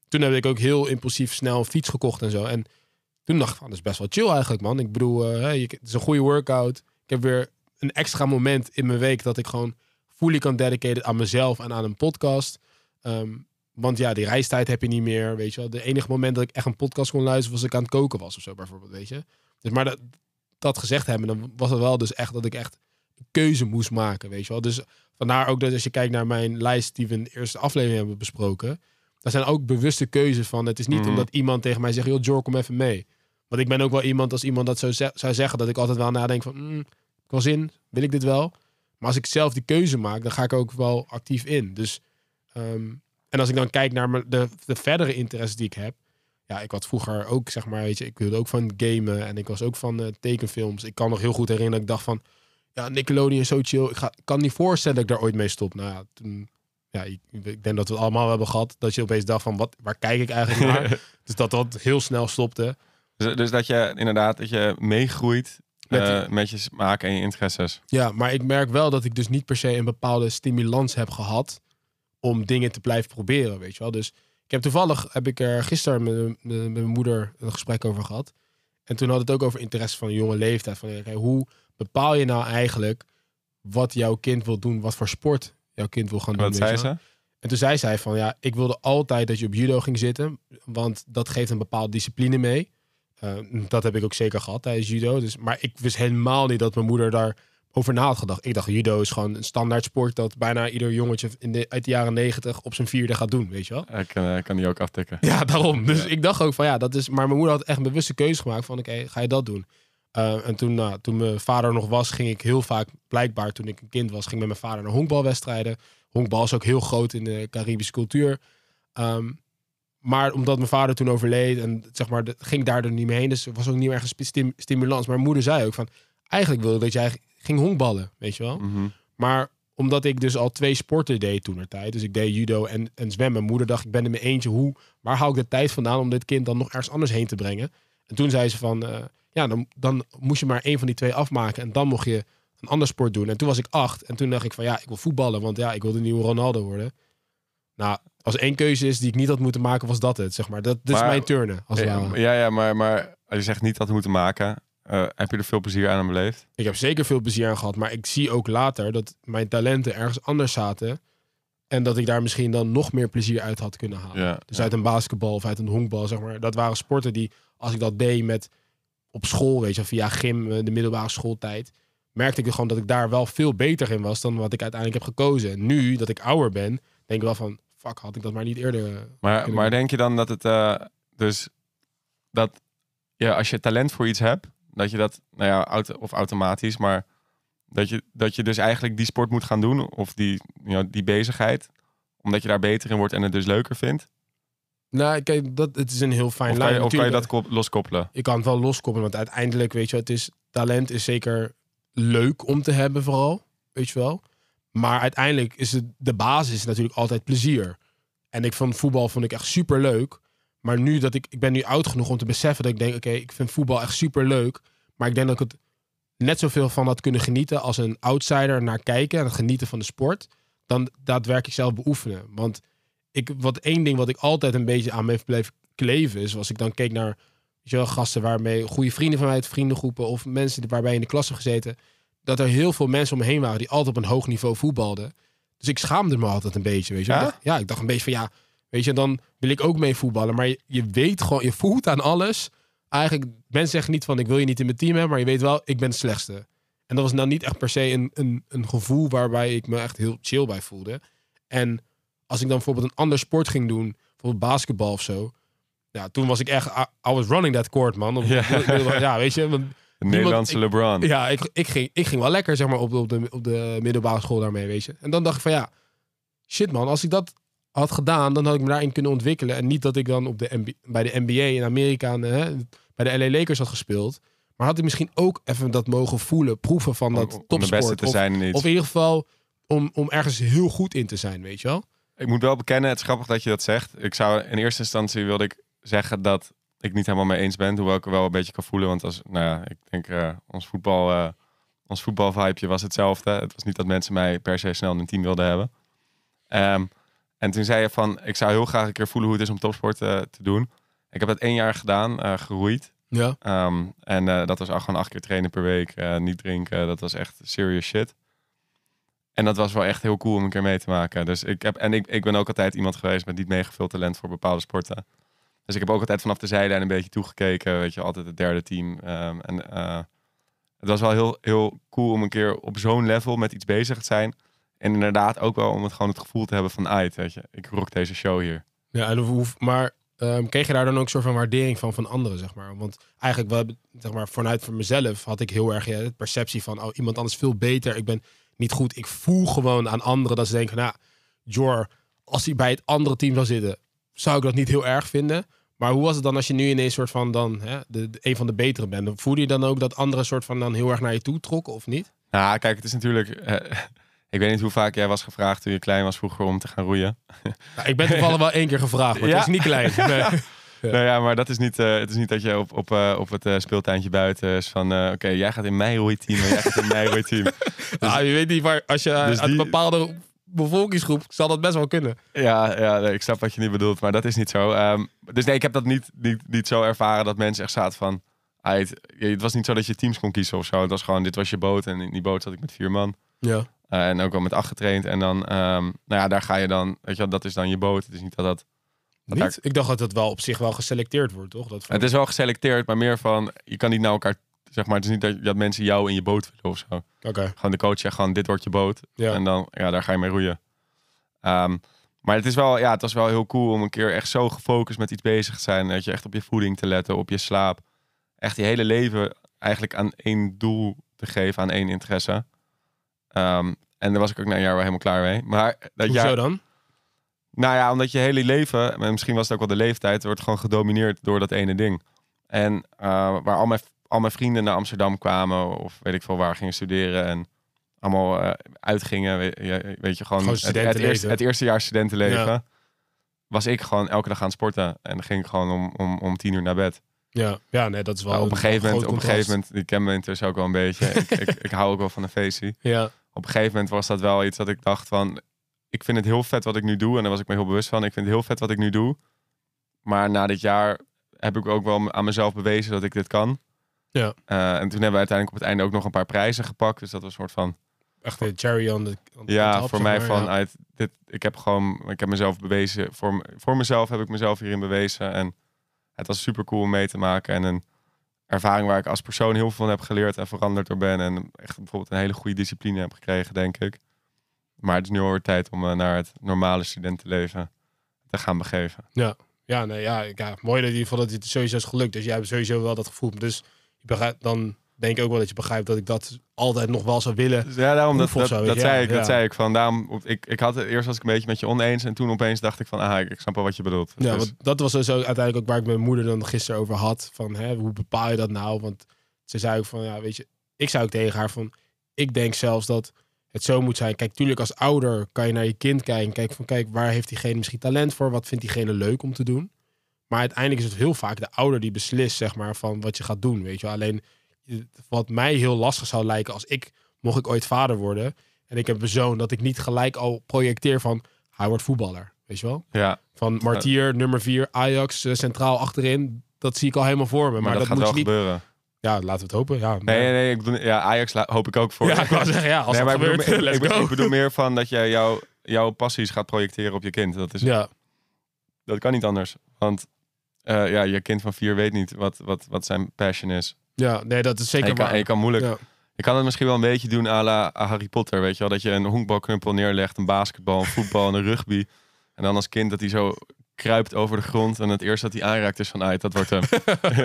Toen heb ik ook heel impulsief snel een fiets gekocht en zo. En toen dacht ik van, dat is best wel chill eigenlijk, man. Ik bedoel, eh, het is een goede workout. Ik heb weer een extra moment in mijn week dat ik gewoon fully kan dedicated aan mezelf en aan een podcast. Ehm, want ja, die reistijd heb je niet meer, weet je wel. De enige moment dat ik echt een podcast kon luisteren was als ik aan het koken was of zo bijvoorbeeld, weet je. Dus maar dat, dat gezegd hebben, dan was het wel dus echt dat ik echt een keuze moest maken, weet je wel. Dus vandaar ook dat als je kijkt naar mijn lijst die we in de eerste aflevering hebben besproken, daar zijn ook bewuste keuzes van. Het is niet Mhm. omdat iemand tegen mij zegt, joh, Jor, kom even mee. Want ik ben ook wel iemand, als iemand dat zou, ze- zou zeggen, dat ik altijd wel nadenk van, mm, ik wel zin, wil ik dit wel? Maar als ik zelf die keuze maak, dan ga ik ook wel actief in. Dus, ehm, en als ik dan kijk naar de, de verdere interesses die ik heb, ja, ik had vroeger ook, zeg maar, weet je, ik wilde ook van gamen en ik was ook van eh, tekenfilms. Ik kan nog heel goed herinneren dat ik dacht van, ja, Nickelodeon is zo chill. Ik, ga, ik kan niet voorstellen dat ik daar ooit mee stop. Nou ja, toen, ja, ik, ik denk dat we het allemaal hebben gehad. Dat je opeens dacht van, wat, waar kijk ik eigenlijk naar? dus dat dat heel snel stopte. Dus, dus dat je inderdaad dat je meegroeit Met met je smaak en je interesses. Ja, maar ik merk wel dat ik dus niet per se een bepaalde stimulans heb gehad om dingen te blijven proberen, weet je wel. Dus ik heb toevallig, heb ik er gisteren met, met- met mijn moeder een gesprek over gehad. En toen had het ook over interesse van een jonge leeftijd. Van, hoe bepaal je nou eigenlijk wat jouw kind wil doen, wat voor sport jouw kind wil gaan doen. Wat zei ze? En toen zei zij van ja, ik wilde altijd dat je op judo ging zitten, want dat geeft een bepaalde discipline mee. Eh, dat heb ik ook zeker gehad tijdens judo. Dus, maar ik wist helemaal niet dat mijn moeder daar over na had gedacht. Ik dacht, judo is gewoon een standaard sport dat bijna ieder jongetje in de, uit de jaren negentig op zijn vierde gaat doen, weet je wel? Ik kan, eh, kan die ook aftikken. Ja, daarom. Dus ik dacht ook van ja, dat is. Maar mijn moeder had echt een bewuste keuze gemaakt van oké, ga je dat doen? Uh, en toen, nou, toen mijn vader nog was, ging ik heel vaak, blijkbaar toen ik een kind was, ging met mijn vader naar honkbalwedstrijden. Honkbal is ook heel groot in de Caribische cultuur. Um, maar omdat mijn vader toen overleed en zeg maar, ging daar er niet meer heen. Dus er was ook niet meer ergens stim stimulans. Maar mijn moeder zei ook van, eigenlijk wilde dat jij ging honkballen, weet je wel. Mm -hmm. Maar omdat ik dus al twee sporten deed toen er tijd. Dus ik deed judo en, en zwemmen. Mijn moeder dacht, ik ben in mijn eentje. Hoe, waar hou ik de tijd vandaan om dit kind dan nog ergens anders heen te brengen? En toen zei ze van, uh, ja, dan, dan moest je maar één van die twee afmaken. En dan mocht je een ander sport doen. En toen was ik acht. En toen dacht ik van, ja, ik wil voetballen. Want ja, ik wil de nieuwe Ronaldo worden. Nou, als één keuze is die ik niet had moeten maken, was dat het, zeg maar. Dat, dat Maar- is mijn turnen, als Ja, ware. ja, ja, maar, maar als je zegt niet dat we moeten maken, eh, heb je er veel plezier aan beleefd? Ik heb zeker veel plezier aan gehad, maar ik zie ook later dat mijn talenten ergens anders zaten. En dat ik daar misschien dan nog meer plezier uit had kunnen halen. Ja, Dus ja. uit een basketbal of uit een honkbal, zeg maar. Dat waren sporten die, als ik dat deed met op school, weet je, via gym, eh, de middelbare schooltijd, merkte ik gewoon dat ik daar wel veel beter in was dan wat ik uiteindelijk heb gekozen. En nu, dat ik ouder ben, denk ik wel van, fuck, had ik dat maar niet eerder. eh, Maar, maar denk je dan dat het dus dat ja, als je talent voor iets hebt, dat je dat, nou ja, auto, of automatisch, maar dat je, dat je dus eigenlijk die sport moet gaan doen of die, you know, die bezigheid, omdat je daar beter in wordt en het dus leuker vindt? Nou, kijk, dat, het is een heel fijn Of kan je, lijn. of kan je dat kop- loskoppelen? je kan het wel loskoppelen, want uiteindelijk, weet je, het is, talent is zeker leuk om te hebben vooral, weet je wel. Maar uiteindelijk is het, de basis natuurlijk altijd plezier. En ik vond voetbal vond ik echt super leuk. Maar nu dat ik, ik ben nu oud genoeg om te beseffen dat ik denk, oké, ik vind voetbal echt super leuk. Maar ik denk dat ik het net zoveel van had kunnen genieten als een outsider naar kijken en het genieten van de sport. Dan daadwerkelijk zelf beoefenen. Want ik, wat één ding wat ik altijd een beetje aan me heeft blijven kleven is, als ik dan keek naar weet je wel, gasten waarmee goede vrienden van mij uit vriendengroepen of mensen waarbij in de klas heb gezeten, dat er heel veel mensen om me heen waren die altijd op een hoog niveau voetbalden. Dus ik schaamde me altijd een beetje, weet je. Ja? Ja, ik dacht een beetje van ja, weet je, dan wil ik ook mee voetballen. Maar je, je weet gewoon, je voelt aan alles. Eigenlijk, mensen zeggen niet van ik wil je niet in mijn team hebben, maar je weet wel, ik ben de slechtste. En dat was nou niet echt per se een, een, een gevoel waarbij ik me echt heel chill bij voelde. En als ik dan bijvoorbeeld een ander sport ging doen, bijvoorbeeld basketbal of zo. Ja, toen was ik echt, I, I was running that court, man. Of- Ja. ja, weet je, want De Nederlandse ik- LeBron. ja, ik, ik, ging, ik ging wel lekker zeg maar, op, op, de, op de middelbare school daarmee, weet je. En dan dacht ik van ja, shit man, als ik dat had gedaan, dan had ik me daarin kunnen ontwikkelen. En niet dat ik dan op de MB bij de NBA in Amerika, hè, bij de LA Lakers had gespeeld. Maar had ik misschien ook even dat mogen voelen, proeven van om, dat om de beste topsport. te Of, zijn in of in ieder geval om, om ergens heel goed in te zijn, weet je wel. Ik moet wel bekennen, het is grappig dat je dat zegt. Ik zou in eerste instantie wilde ik zeggen dat ik niet helemaal mee eens ben, hoewel ik er wel een beetje kan voelen. Want als, nou ja, ik denk eh, ons voetbal, eh ons voetbalvibeje was hetzelfde. Het was niet dat mensen mij per se snel in een team wilden hebben. Ehm, en toen zei je van, ik zou heel graag een keer voelen hoe het is om topsport eh, te doen. Ik heb dat één jaar gedaan, eh, geroeid. Ja. Ehm, en eh, dat was al gewoon acht keer trainen per week, niet drinken. Dat was echt serious shit. En dat was wel echt heel cool om een keer mee te maken. Dus ik heb, en ik, ik ben ook altijd iemand geweest met niet veel talent voor bepaalde sporten. Dus ik heb ook altijd vanaf de zijlijn een beetje toegekeken. Weet je, altijd het derde team. Ehm, en het was wel heel, heel cool om een keer op zo'n level met iets bezig te zijn. En inderdaad ook wel om het gewoon het gevoel te hebben van... Ait, weet je, ik rock deze show hier. Ja, en hoe, maar ehm, kreeg je daar dan ook een soort van waardering van van anderen, zeg maar? Want eigenlijk, wel, zeg maar, vanuit voor mezelf had ik heel erg ja, de perceptie van, oh, iemand anders veel beter. Ik ben niet goed. Ik voel gewoon aan anderen dat ze denken, nou, Jor, als hij bij het andere team zou zitten, zou ik dat niet heel erg vinden. Maar hoe was het dan als je nu ineens soort van dan hè, de, de- een van de betere bent? Voelde je dan ook dat anderen soort van dan heel erg naar je toe trokken of niet? Nou, kijk, het is natuurlijk... eh, ik weet niet hoe vaak jij was gevraagd toen je klein was vroeger om te gaan roeien. Nou, ik ben toevallig wel één keer gevraagd, maar Ja. het is niet klein. Nee. Ja. Nou ja, maar dat is niet, eh, het is niet dat je op, op, eh, op het eh, speeltuintje buiten is van... Oké, jij gaat in mijn roeiteam en jij gaat in mijn roeiteam. Nou, je weet niet waar, als je Dus uit een bepaalde bevolkingsgroep zal dat best wel kunnen. Ja, ja nee, ik snap wat je niet bedoelt, maar dat is niet zo. Ehm, dus nee, ik heb dat niet, niet, niet zo ervaren dat mensen echt zaten van... "Ah, Het, het was niet zo dat je teams kon kiezen of zo. Het was gewoon, dit was je boot en in die boot zat ik met vier man. Ja. Eh, en ook wel met acht getraind. En dan, ehm, nou ja, daar ga je dan, weet je wel, dat is dan je boot. Het is niet dat dat... dat daar- Niet? Ik dacht dat het wel op zich wel geselecteerd wordt, toch? Dat het is wel geselecteerd, maar meer van, je kan niet naar elkaar, zeg maar, het is niet dat, dat mensen jou in je boot willen of zo. Oké, Gewoon de coach zegt gewoon, dit wordt je boot. ja. En dan, ja, daar ga je mee roeien. Ehm, maar het is wel, ja, het was wel heel cool om een keer echt zo gefocust met iets bezig te zijn. Dat je echt op je voeding te letten, op je slaap. Echt je hele leven eigenlijk aan één doel te geven, aan één interesse. Ehm, en daar was ik ook na een jaar wel helemaal klaar mee. Maar dat Hoezo jaar, dan? nou ja, omdat je hele leven, en misschien was het ook wel de leeftijd, wordt gewoon gedomineerd door dat ene ding. En eh, waar al mijn, al mijn vrienden naar Amsterdam kwamen, of weet ik veel waar gingen studeren en allemaal eh, uitgingen, weet je, weet je gewoon, Gewoon het, het, eerste, het eerste jaar studentenleven, Ja. was ik gewoon elke dag aan het sporten. En dan ging ik gewoon om, om, om tien uur naar bed. Ja, ja nee, dat is wel Maar op een gegeven moment, op een gegeven moment, die ken me intussen ook wel een beetje. ik, ik, ik hou ook wel van een feestje. Ja, Op een gegeven moment was dat wel iets dat ik dacht van, ik vind het heel vet wat ik nu doe. En daar was ik me heel bewust van. Ik vind het heel vet wat ik nu doe. Maar na dit jaar heb ik ook wel aan mezelf bewezen dat ik dit kan. Ja. Eh, en toen hebben we uiteindelijk op het einde ook nog een paar prijzen gepakt. Dus dat was een soort van, echt een cherry on the on the ja, top, voor mij maar, van ja. uit dit. Ik heb gewoon, ik heb mezelf bewezen. Voor, voor mezelf heb ik mezelf hierin bewezen. En het was super cool om mee te maken. En een ervaring waar ik als persoon heel veel van heb geleerd en veranderd door ben. En echt bijvoorbeeld een hele goede discipline heb gekregen, denk ik. Maar het is nu alweer tijd om eh, naar het normale studentenleven te gaan begeven. Ja, nee, ja, ik- ja, mooi dat in ieder geval dat het sowieso is gelukt. Dus jij hebt sowieso wel dat gevoel. Dus je dan denk ik ook wel dat je begrijpt dat ik dat altijd nog wel zou willen. Ja, daarom dat, dat, zo, dat ja, zei ik. ja. Dat zei ik van daarom. Ik, ik had het eerst was ik een beetje met je oneens en toen opeens dacht ik van ah, ik, ik snap wel wat je bedoelt. Ja, Dus- want dat was dus ook uiteindelijk ook waar ik met mijn moeder dan gisteren over had. Van hè, hoe bepaal je dat nou? Want ze zei ook van ja, weet je, ik zei ook tegen haar van, ik denk zelfs dat het zo moet zijn. Kijk, tuurlijk als ouder kan je naar je kind kijken. en Kijk van, kijk, waar heeft diegene misschien talent voor? Wat vindt diegene leuk om te doen? Maar uiteindelijk is het heel vaak de ouder die beslist, zeg maar, van wat je gaat doen. Weet je, wel. alleen wat mij heel lastig zou lijken als ik, mocht ik ooit vader worden en ik heb een zoon, dat ik niet gelijk al projecteer van hij wordt voetballer. Weet je wel? ja, Van Martier, nummer 4, Ajax, eh, centraal achterin. Dat zie ik al helemaal voor me. maar, Maar, dat, dat, gaat moet wel niet. gebeuren. Ja, laten we het hopen. Ja, Nee, nee, nee. Ik bedoel, ja, Ajax hoop ik ook voor. ja ik wou zeggen, ja, als nee, maar gebeurt, bedoel, ik, bedoel meer van dat jij jouw, jouw passies gaat projecteren op je kind. Dat, is, ja, dat kan niet anders. Want eh, ja, je kind van vier weet niet wat, wat, wat zijn passion is. Ja, nee, dat is En zeker je, kan, waar. en je kan moeilijk. Ja. Je kan het misschien wel een beetje doen à la Harry Potter. Weet je wel? Dat je een honkbalknuppel neerlegt, een basketbal, een voetbal en een rugby. En dan als kind dat hij zo kruipt over de grond. En het eerste dat hij aanraakt is van, ah, dat wordt hem.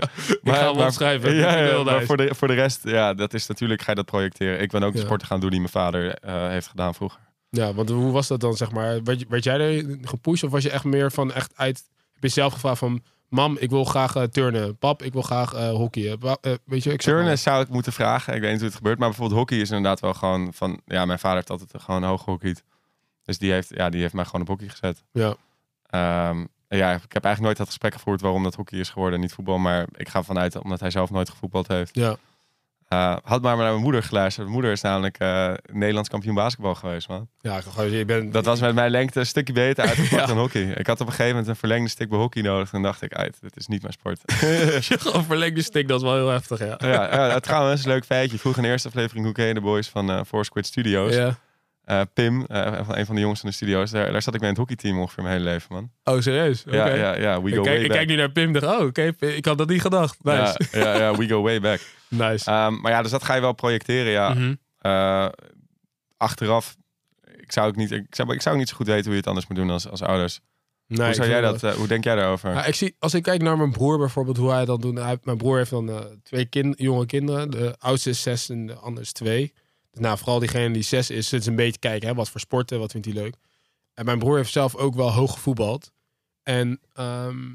Ik ga hem opschrijven. Ja, maar voor de, voor de rest, ja, dat is natuurlijk, ga je dat projecteren. Ik ben ook de Ja. sporten gaan doen die mijn vader eh, heeft gedaan vroeger. Ja, want hoe was dat dan, zeg maar? Werd, je- werd jij er gepusht of was je echt meer van echt uit... Heb je zelf gevraagd van... Mam, ik wil graag eh, turnen. Pap, ik wil graag eh hockeyen. Eh, weet je, ik Turnen zou ik moeten vragen. Ik weet niet hoe het gebeurt. Maar bijvoorbeeld hockey is inderdaad wel gewoon van... Ja, mijn vader heeft altijd gewoon hoog gehockeyd. Dus die heeft, ja, die heeft mij gewoon op hockey gezet. Ja. Ehm, ja, ik heb eigenlijk nooit dat gesprek gevoerd waarom dat hockey is geworden en niet voetbal. Maar ik ga vanuit omdat hij zelf nooit gevoetbald heeft. Ja. Eh, had maar naar mijn moeder geluisterd. Mijn moeder is namelijk eh, Nederlands kampioen basketbal geweest, man. Ja, ik, ik. Dat was met mijn lengte een stukje beter uitgepakt Ja. dan hockey. Ik had op een gegeven moment een verlengde stick bij hockey nodig. En dacht ik, uit, dit is niet mijn sport. Gewoon verlengde stick, dat is wel heel heftig, ja. ja, ja, trouwens, een leuk feitje. Vroeg in de eerste aflevering Hoe ken je de boys van eh Four Squid Studios. Ja. Pim, van een van de jongens van de studio's. Daar, daar zat ik bij in het hockeyteam ongeveer mijn hele leven, man. Oh, serieus? Ja, ja, ja, we go Ik, kijk, way ik back. kijk nu naar Pim dacht, oh, oké, ik had dat niet gedacht. Nice. Ja, ja, ja, we go way back. Nice. Ehm, maar ja, dus dat ga je wel projecteren, ja. Mhm. Eh, achteraf, ik zou, ook niet, ik, zou, ik zou ook niet zo goed weten hoe je het anders moet doen als, als ouders. Nee, hoe, zou jij dat, eh, hoe denk jij daarover? Ja, ik zie, als ik kijk naar mijn broer bijvoorbeeld, hoe hij dat doet. Hij, mijn broer heeft dan eh, twee kind, jonge kinderen. De oudste is zes en de andere is twee. Dus nou, vooral diegene die zes is, zit een beetje kijken. Hè, wat voor sporten, wat vindt hij leuk. En mijn broer heeft zelf ook wel hoog gevoetbald. En ehm,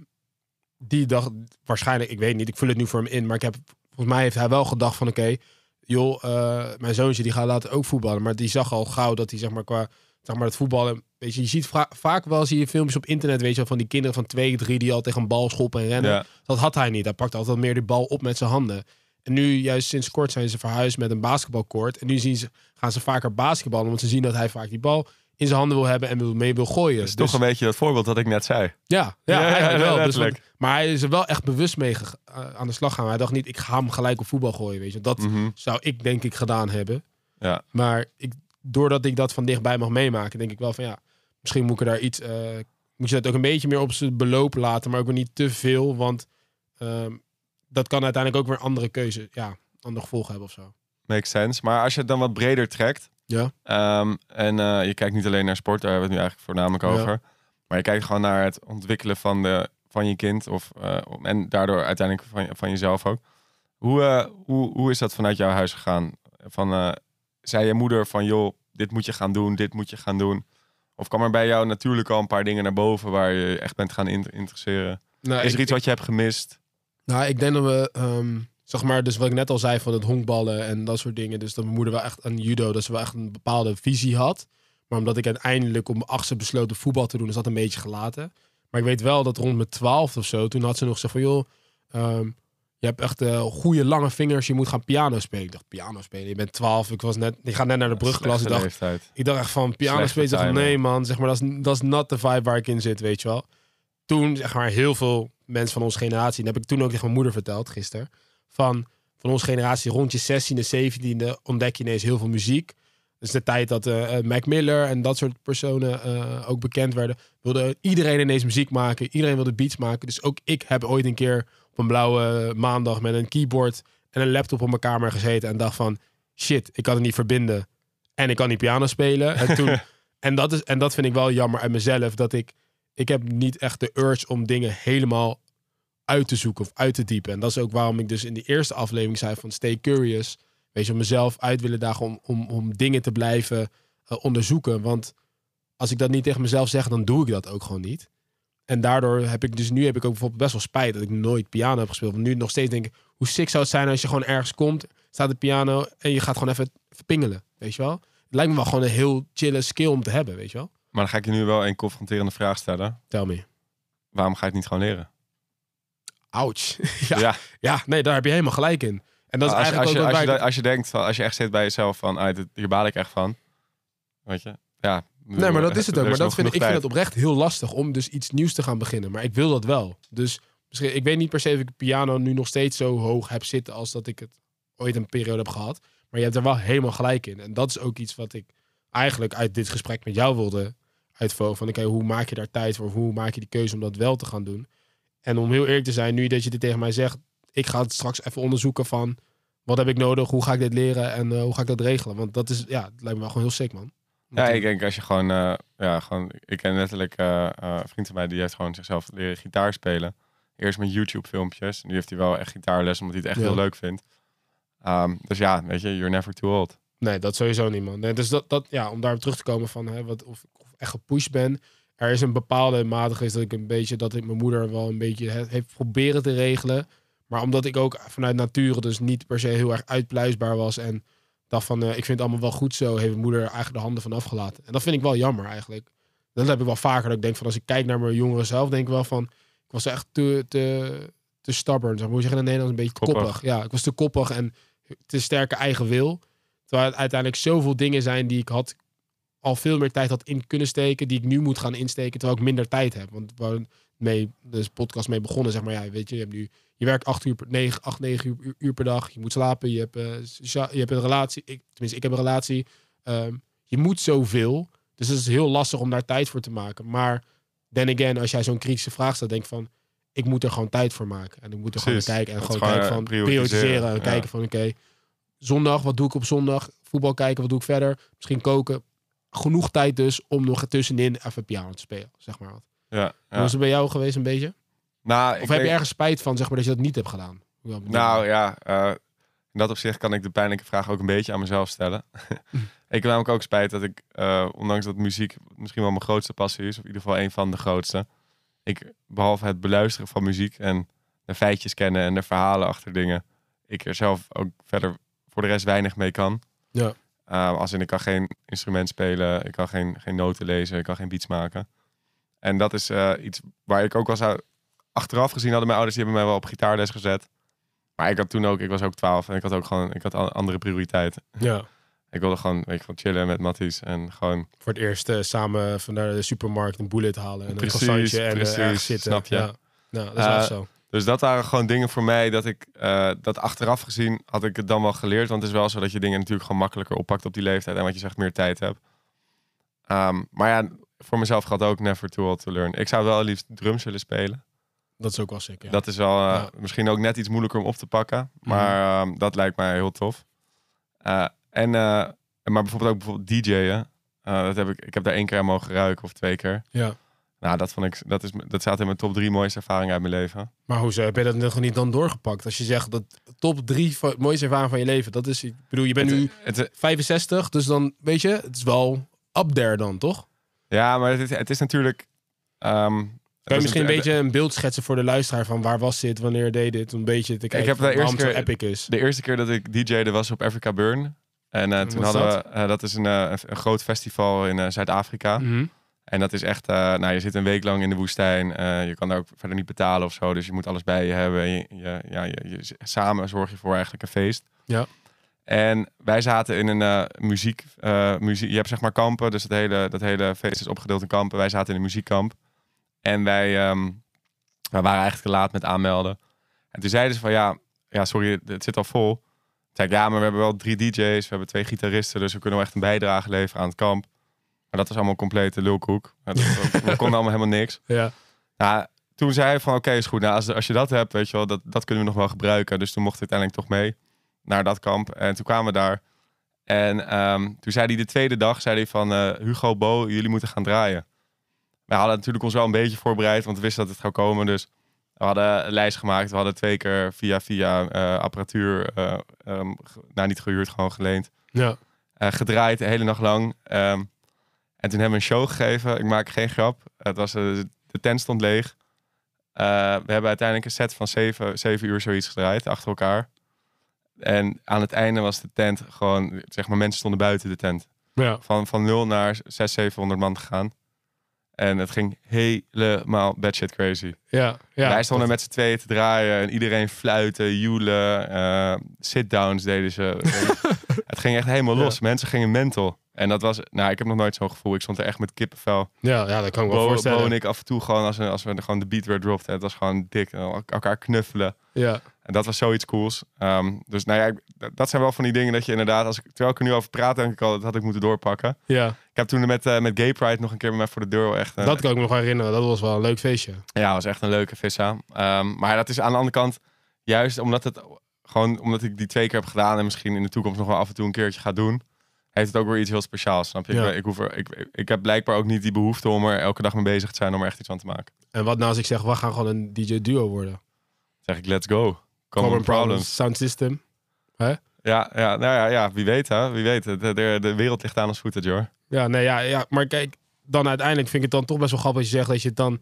die dacht waarschijnlijk, ik weet niet, ik vul het nu voor hem in. Maar ik heb, volgens mij heeft hij wel gedacht van oké, joh, eh, mijn zoontje die gaat later ook voetballen. Maar die zag al gauw dat hij zeg maar qua zeg maar het voetballen. Weet je, je ziet vaak wel zie je filmpjes op internet, weet je wel, van die kinderen van twee, drie die al tegen een bal schoppen en rennen. ja. Dat had hij niet. Hij pakte altijd meer de bal op met zijn handen. En nu, juist sinds kort, zijn ze verhuisd met een basketbalkoord. En nu zien ze, gaan ze vaker basketballen, want ze zien dat hij vaak die bal in zijn handen wil hebben en mee wil gooien. Dat is Dus- toch een beetje dat voorbeeld dat ik net zei. ja, ja, Ja, wel. Dus maar hij is er wel echt bewust mee eh, aan de slag gaan. Hij dacht niet, ik ga hem gelijk op voetbal gooien. Weet je. Dat Mhm. zou ik denk ik gedaan hebben. Ja. Maar ik doordat ik dat van dichtbij mag meemaken, denk ik wel van ja, misschien moet ik er daar iets, eh, moet je dat ook een beetje meer op zijn beloop laten, maar ook weer niet te veel, want ehm, dat kan uiteindelijk ook weer andere keuze, ja, ander gevolg hebben of zo. Makes sense. Maar als je het dan wat breder trekt. Ja. ehm, en eh, je kijkt niet alleen naar sport, daar hebben we het nu eigenlijk voornamelijk Ja. over. Maar je kijkt gewoon naar het ontwikkelen van, de, van je kind. Of, eh, en daardoor uiteindelijk van, van jezelf ook. Hoe, eh, hoe, hoe is dat vanuit jouw huis gegaan? Van, zei je moeder van, joh, dit moet je gaan doen, dit moet je gaan doen? Of kwam er bij jou natuurlijk al een paar dingen naar boven waar je echt bent gaan in- interesseren? Nou, Is ik- er iets wat je hebt gemist? Nou, ik denk dat we, ehm, zeg maar, dus wat ik net al zei van het honkballen en dat soort dingen. Dus dat mijn moeder wel echt aan judo, dat ze wel echt een bepaalde visie had. Maar omdat ik uiteindelijk om mijn achtste besloten voetbal te doen, is dat een beetje gelaten. Maar ik weet wel dat rond mijn twaalfde of zo, toen had ze nog gezegd van, joh, ehm, je hebt echt eh, goede lange vingers, je moet gaan piano spelen. Ik dacht, piano spelen? Je bent twaalf, ik was net, ik ga net naar de brugklas. Ik dacht, ik dacht echt van piano spelen. Ik dacht, nee man, zeg maar, dat is, dat is not de vibe waar ik in zit, weet je wel. Toen, zeg maar, heel veel mensen van onze generatie, en dat heb ik toen ook tegen mijn moeder verteld gisteren, van, van onze generatie rond je 16e, 17e ontdek je ineens heel veel muziek. Dus de tijd dat eh, eh, Mac Miller en dat soort personen eh, ook bekend werden, wilde iedereen ineens muziek maken. Iedereen wilde beats maken. Dus ook ik heb ooit een keer op een blauwe maandag met een keyboard en een laptop op mijn kamer gezeten en dacht van, shit, ik kan het niet verbinden. En ik kan niet piano spelen. En, toen, en, dat is, en dat vind ik wel jammer uit mezelf. Dat ik, ik heb niet echt de urge om dingen helemaal uit te zoeken of uit te diepen. En dat is ook waarom ik dus in de eerste aflevering zei van stay curious. Weet je, om mezelf uit willen dagen om, om, om dingen te blijven eh, onderzoeken. Want als ik dat niet tegen mezelf zeg, dan doe ik dat ook gewoon niet. En daardoor heb ik dus nu heb ik ook bijvoorbeeld best wel spijt dat ik nooit piano heb gespeeld. Want nu nog steeds denk ik, hoe sick zou het zijn als je gewoon ergens komt, staat de piano en je gaat gewoon even, even pingelen, weet je wel? Het lijkt me wel gewoon een heel chille skill om te hebben, weet je wel? Maar dan ga ik je nu wel een confronterende vraag stellen. Tell me. Waarom ga je het niet gewoon leren? Ouch. ja, ja. nee, daar heb je helemaal gelijk in. En dat is als, eigenlijk als, je, ook als, je, wij... als je denkt, van, als je echt zit bij jezelf van, ah, hier baal ik echt van. Weet je? Ja. Nee, maar dat is het ook. Maar dat vind ik, vind het oprecht heel lastig om dus iets nieuws te gaan beginnen. Maar ik wil dat wel. Dus misschien, ik weet niet per se of ik de piano nu nog steeds zo hoog heb zitten als dat ik het ooit een periode heb gehad. Maar je hebt er wel helemaal gelijk in. En dat is ook iets wat ik eigenlijk uit dit gesprek met jou wilde uitvoeren. Van oké, hoe maak je daar tijd voor? Hoe maak je die keuze om dat wel te gaan doen? En om heel eerlijk te zijn, nu dat je dit tegen mij zegt, ik ga het straks even onderzoeken van wat heb ik nodig, hoe ga ik dit leren en eh, hoe ga ik dat regelen? Want dat is, ja, het lijkt me wel gewoon heel sick, man. Ja, ik denk als je gewoon, eh, ja, gewoon, ik ken letterlijk een vriend van mij die heeft gewoon zichzelf leren gitaar spelen. Eerst met YouTube filmpjes. Nu heeft hij wel echt gitaarles omdat hij het echt Ja. heel leuk vindt. Ehm, dus ja, weet je, you're never too old. Nee, dat sowieso niet, man. Nee, dus dat, dat, ja, om daarop terug te komen van hè, wat, of ik of echt gepusht ben. Er is een bepaalde mate is dat ik een beetje, dat ik mijn moeder wel een beetje he- heeft proberen te regelen. Maar omdat ik ook vanuit nature dus niet per se heel erg uitpluisbaar was. En dacht van, eh, ik vind het allemaal wel goed zo, heeft mijn moeder eigenlijk de handen van afgelaten. En dat vind ik wel jammer eigenlijk. Dat heb ik wel vaker. Dat ik denk van, als ik kijk naar mijn jongeren zelf, denk ik wel van, ik was echt te, te, te stubborn. Zeg zeg je dat in het Nederlands? Een beetje Koppig. koppig. Ja, ik was te koppig en te sterke eigen wil. Terwijl het uiteindelijk zoveel dingen zijn die ik had al veel meer tijd had in kunnen steken, die ik nu moet gaan insteken, terwijl ik minder tijd heb. Want waar we mee de podcast mee begonnen, zeg maar, ja, weet je, je hebt nu je werkt acht uur per negen, acht, negen uur, per dag. Je moet slapen. Je hebt, eh, je hebt een relatie. Ik, tenminste, ik heb een relatie. Ehm, je moet zoveel. Dus het is heel lastig om daar tijd voor te maken. Maar then again, als jij zo'n kritische vraag stelt, denk van, ik moet er gewoon tijd voor maken. En ik moet er gewoon Precies. kijken en gewoon gewoon, kijken van prioritiseren. prioritiseren. En Ja. kijken van, oké, zondag, wat doe ik op zondag? Voetbal kijken, wat doe ik verder? Misschien koken. Genoeg tijd dus om nog tussenin even piano te spelen, zeg maar. wat. Ja, ja. Is het bij jou geweest een beetje? Nou, Of ik heb je ergens spijt van, zeg maar, dat je dat niet hebt gedaan? Nou ja, eh, in dat opzicht kan ik de pijnlijke vraag ook een beetje aan mezelf stellen. ik heb namelijk ook spijt dat ik, eh, ondanks dat muziek misschien wel mijn grootste passie is, of in ieder geval een van de grootste, ik behalve het beluisteren van muziek en de feitjes kennen en de verhalen achter dingen, ik er zelf ook verder voor de rest weinig mee kan. Ja. Eh, als in, ik kan geen instrument spelen, ik kan geen, geen noten lezen, ik kan geen beats maken. En dat is eh, iets waar ik ook wel zou... Achteraf gezien hadden mijn ouders, die hebben mij wel op gitaarles gezet. Maar ik had toen ook, ik was ook 12 en ik had ook gewoon, ik had andere prioriteiten. ja. Ik wilde gewoon, weet je, gewoon chillen met Matties en gewoon, Voor het eerst eh, samen van naar de supermarkt een bullet halen. En Precies, een croissantje en eh, precies, ergens zitten. snap je. Ja. Nou, dat is wel zo. Dus dat waren gewoon dingen voor mij dat ik eh, dat achteraf gezien had ik het dan wel geleerd. Want het is wel zo dat je dingen natuurlijk gewoon makkelijker oppakt op die leeftijd. En wat je zegt, meer tijd hebt. Ehm, maar ja, voor mezelf gaat ook never too old to learn. Ik zou wel liefst drums willen spelen. Dat is ook wel sick, ja. Dat is wel eh, Ja. misschien ook net iets moeilijker om op te pakken. Maar ehm, dat lijkt mij heel tof. Eh, en, maar bijvoorbeeld ook bijvoorbeeld DJ'en. Dat heb ik, ik heb daar één keer aan mogen ruiken of twee keer. ja. Nou, dat vond ik, dat, is, dat staat in mijn top drie mooiste ervaringen uit mijn leven. Maar hoezo heb je dat nog niet dan doorgepakt? Als je zegt dat top drie mooiste ervaring van je leven, dat is, ik bedoel, je bent nu Het, het, 65, dus dan, weet je, het is wel up there dan, toch? ja, maar het is, het is natuurlijk. Kan je is misschien een beetje een beeld schetsen voor de luisteraar van waar was dit, wanneer deed dit, een beetje te kijken heb de eerste keer- epic is. De eerste keer dat ik DJ'de was op Africa Burn. En eh, toen hadden dat? we, eh, dat is een, eh, een groot festival in eh, Zuid-Afrika. Mhm. En dat is echt, eh, nou je zit een week lang in de woestijn. eh, je kan daar ook verder niet betalen of zo. Dus je moet alles bij je hebben. Je, je, ja, je, samen zorg je voor eigenlijk een feest. Ja. En wij zaten in een eh, muziek, muziek. Je hebt zeg maar kampen. Dus het hele, dat hele feest is opgedeeld in kampen. Wij zaten in een muziekkamp. En wij, ehm, wij waren eigenlijk te laat met aanmelden. En toen zeiden ze van ja, ja sorry, het zit al vol. Toen zei ik ja, maar we hebben wel drie DJ's. We hebben twee gitaristen. Dus we kunnen wel echt een bijdrage leveren aan het kamp. Maar dat was allemaal complete lulkoek. Dat- We konden allemaal helemaal niks. Ja. Nou, toen zei hij van oké, is goed. Nou, als, als je dat hebt, weet je wel, dat, dat kunnen we nog wel gebruiken. Dus toen mocht ik uiteindelijk toch mee naar dat kamp. En toen kwamen we daar. En ehm, toen zei hij de tweede dag, zei hij van eh, Hugo Bo, jullie moeten gaan draaien. We hadden natuurlijk ons wel een beetje voorbereid, want we wisten dat het zou komen. Dus we hadden een lijst gemaakt. We hadden twee keer via via eh, apparatuur, ge- nou niet gehuurd, gewoon geleend. Ja. Gedraaid de hele nacht lang. Ehm, en toen hebben we een show gegeven. Ik maak geen grap. Het was, eh, de tent stond leeg. Eh, we hebben uiteindelijk een set van zeven, zeven uur zoiets gedraaid achter elkaar. En aan het einde was de tent gewoon, zeg maar, mensen stonden buiten de tent. Ja. Van, van 0 naar 600, 700 man gegaan. En het ging helemaal batshit crazy. Ja. ja. Wij stonden met z'n tweeën te draaien en iedereen fluiten, joelen, eh, sit-downs deden ze. het ging echt helemaal los. Mensen gingen mental. En dat was, nou, ik heb nog nooit zo'n gevoel. Ik stond er echt met kippenvel. Ja, ja, dat kan ik wel Bo, voorstellen. Bo en ik af en toe gewoon, als we, als we gewoon de beat weer dropten, het was gewoon dik. En elkaar knuffelen. Ja. En dat was zoiets cools. Ehm, dus nou ja, ik- dat- dat zijn wel van die dingen dat je inderdaad, als ik, terwijl ik er nu over praat, denk ik al, dat had ik moeten doorpakken. Ja. Ik heb toen met, eh, met Gay Pride nog een keer bij mij voor de deur echt... eh, Dat kan ik me nog herinneren. Dat was wel een leuk feestje. ja, was echt een leuke vissa. Ehm, maar dat is aan de andere kant juist omdat het gewoon omdat ik die twee keer heb gedaan en misschien in de toekomst nog wel af en toe een keertje ga doen, heeft het ook weer iets heel speciaals. Snap je? Ja. Ik, ik, hoef er, ik, ik heb blijkbaar ook niet die behoefte om er elke dag mee bezig te zijn om er echt iets van te maken. En wat nou als ik zeg, we gaan gewoon een DJ-duo worden? zeg ik, let's go. Common, Common problems. Problems, Sound System. Ja, ja, nou ja, ja, wie weet hè. Wie weet. De, de, de wereld ligt aan ons voeten, Jor. Ja, nee, ja, ja, maar kijk, dan uiteindelijk vind ik het dan toch best wel grappig als je zegt dat je het dan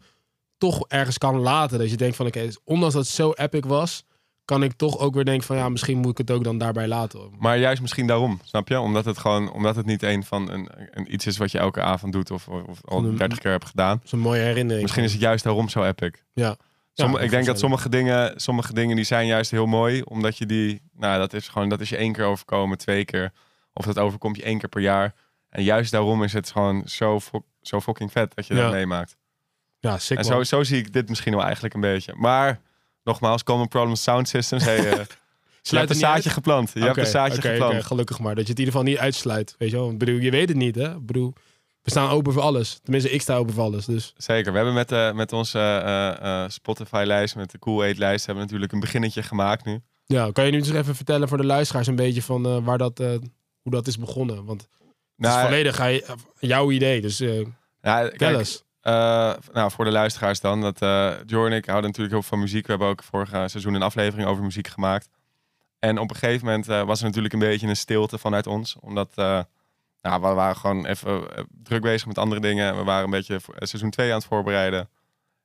toch ergens kan laten. Dat je denkt van, oké, ondanks dat het zo epic was, kan ik toch ook weer denken van, ja, misschien moet ik het ook dan daarbij laten. Maar juist misschien daarom, snap je? Omdat het gewoon, omdat het niet een van een, een iets is wat je elke avond doet of, of al een- 30 keer hebt gedaan. Dat is een mooie herinnering. Misschien is het juist daarom zo epic. Ja. Somm- Ja, ik denk dat sommige dingen, sommige dingen die zijn juist heel mooi, omdat je die, nou dat is gewoon, dat is je één keer overkomen, twee keer, of dat overkomt je één keer per jaar. En juist daarom is het gewoon zo, zo fucking vet dat je Ja. dat meemaakt. Ja, sick En zo, zo zie ik dit misschien wel eigenlijk een beetje. Maar nogmaals, Common Problem Sound Systems, hey, eh, je hebt een zaadje geplant. Je hebt een zaadje geplant. gelukkig maar. Dat je het in ieder geval niet uitsluit. Weet je wel? Ik bedoel, je weet het niet, hè? Ik bedoel, we staan open voor alles. Tenminste, ik sta open voor alles. Dus Zeker. We hebben met, eh, met onze eh, Spotify-lijst, met de Cool Aid lijst hebben we natuurlijk een beginnetje gemaakt nu. ja, kan je nu eens even vertellen voor de luisteraars een beetje van waar dat, hoe dat is begonnen? Want het Nou, is volledig jouw idee, dus ja, tel kijk, eens. Eh, nou, voor de luisteraars dan. Dat, eh Jor en ik houden natuurlijk heel veel van muziek. We hebben ook vorig seizoen een aflevering over muziek gemaakt. En op een gegeven moment eh, was er natuurlijk een beetje een stilte vanuit ons. Omdat nou, we waren gewoon even druk bezig met andere dingen. We waren een beetje seizoen 2 aan het voorbereiden.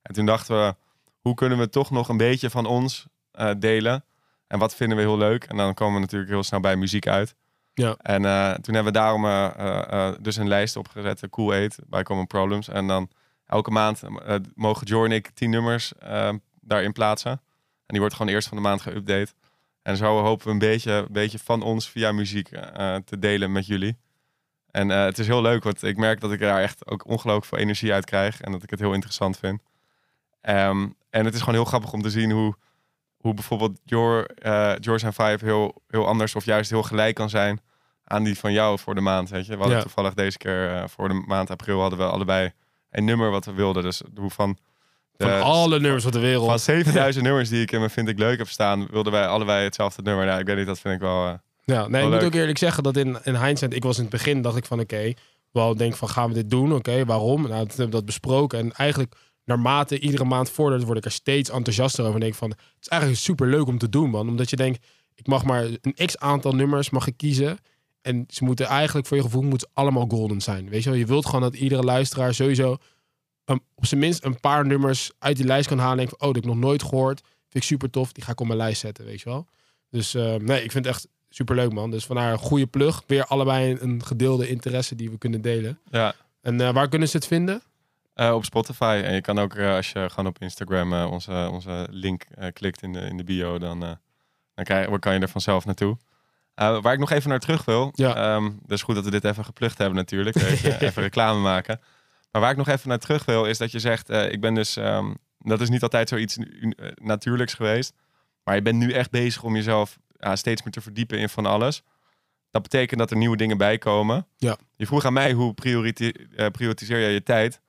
En toen dachten we, hoe kunnen we toch nog een beetje van ons delen? En wat vinden we heel leuk? En dan komen we natuurlijk heel snel bij muziek uit. Ja. En toen hebben we daarom dus een lijst opgezet, Cool 8 bij Common Problems. En dan elke maand eh, mogen Jor en ik tien nummers eh, daarin plaatsen. En die wordt gewoon eerst van de maand geüpdate. En zo hopen we een beetje, een beetje van ons via muziek eh, te delen met jullie. En het is heel leuk, want ik merk dat ik daar echt ook ongelooflijk veel energie uit krijg. En dat ik het heel interessant vind. Ehm, en het is gewoon heel grappig om te zien hoe, hoe bijvoorbeeld eh, George en Five heel, heel anders of juist heel gelijk kan zijn aan die van jou voor de maand. Weet je? We hadden Ja. toevallig deze keer voor de maand april hadden we allebei een nummer wat we wilden. Dus hoe van, Van de- alle nummers van de wereld. van 7000 nummers die ik in mijn Vind ik Leuk heb staan, wilden wij allebei hetzelfde nummer. Nou, ik weet niet, dat vind ik wel... eh, Ja, nee, Wel ik moet ook eerlijk zeggen dat in, in hindsight, ik was in het begin, dacht ik van oké, wel denk van gaan we dit doen? Oké, waarom? Nou, toen hebben we dat besproken. En eigenlijk naarmate iedere maand vordert, word ik er steeds enthousiaster over. En denk van, het is eigenlijk super leuk om te doen, man. Omdat je denkt, ik mag maar een x aantal nummers mag ik kiezen. En ze moeten eigenlijk, voor je gevoel, moeten allemaal golden zijn. Weet je wel, je wilt gewoon dat iedere luisteraar sowieso op zijn minst een paar nummers uit die lijst kan halen. En denkt oh, dat heb ik nog nooit gehoord. Vind ik super tof, die ga ik op mijn lijst zetten, weet je wel. Dus eh, nee, ik vind het echt super leuk, man. Dus vandaar een goede plug. Weer allebei een, een gedeelde interesse die we kunnen delen. ja, En eh, waar kunnen ze het vinden? Eh, op Spotify. En je kan ook, als je gewoon op Instagram onze, onze link klikt in de, in de bio, dan, dan krijg, kan je er vanzelf naartoe. Eh, waar ik nog even naar terug wil. Ja. Dat is goed dat we dit even geplukt hebben natuurlijk. Even, even reclame maken. Maar waar ik nog even naar terug wil, is dat je zegt, eh, ik ben dus, ehm, dat is niet altijd zoiets uh, natuurlijks geweest. Maar je bent nu echt bezig om jezelf steeds meer te verdiepen in van alles. Dat betekent dat er nieuwe dingen bij komen. Ja. Je vroeg aan mij, hoe eh, prioritiseer jij je tijd?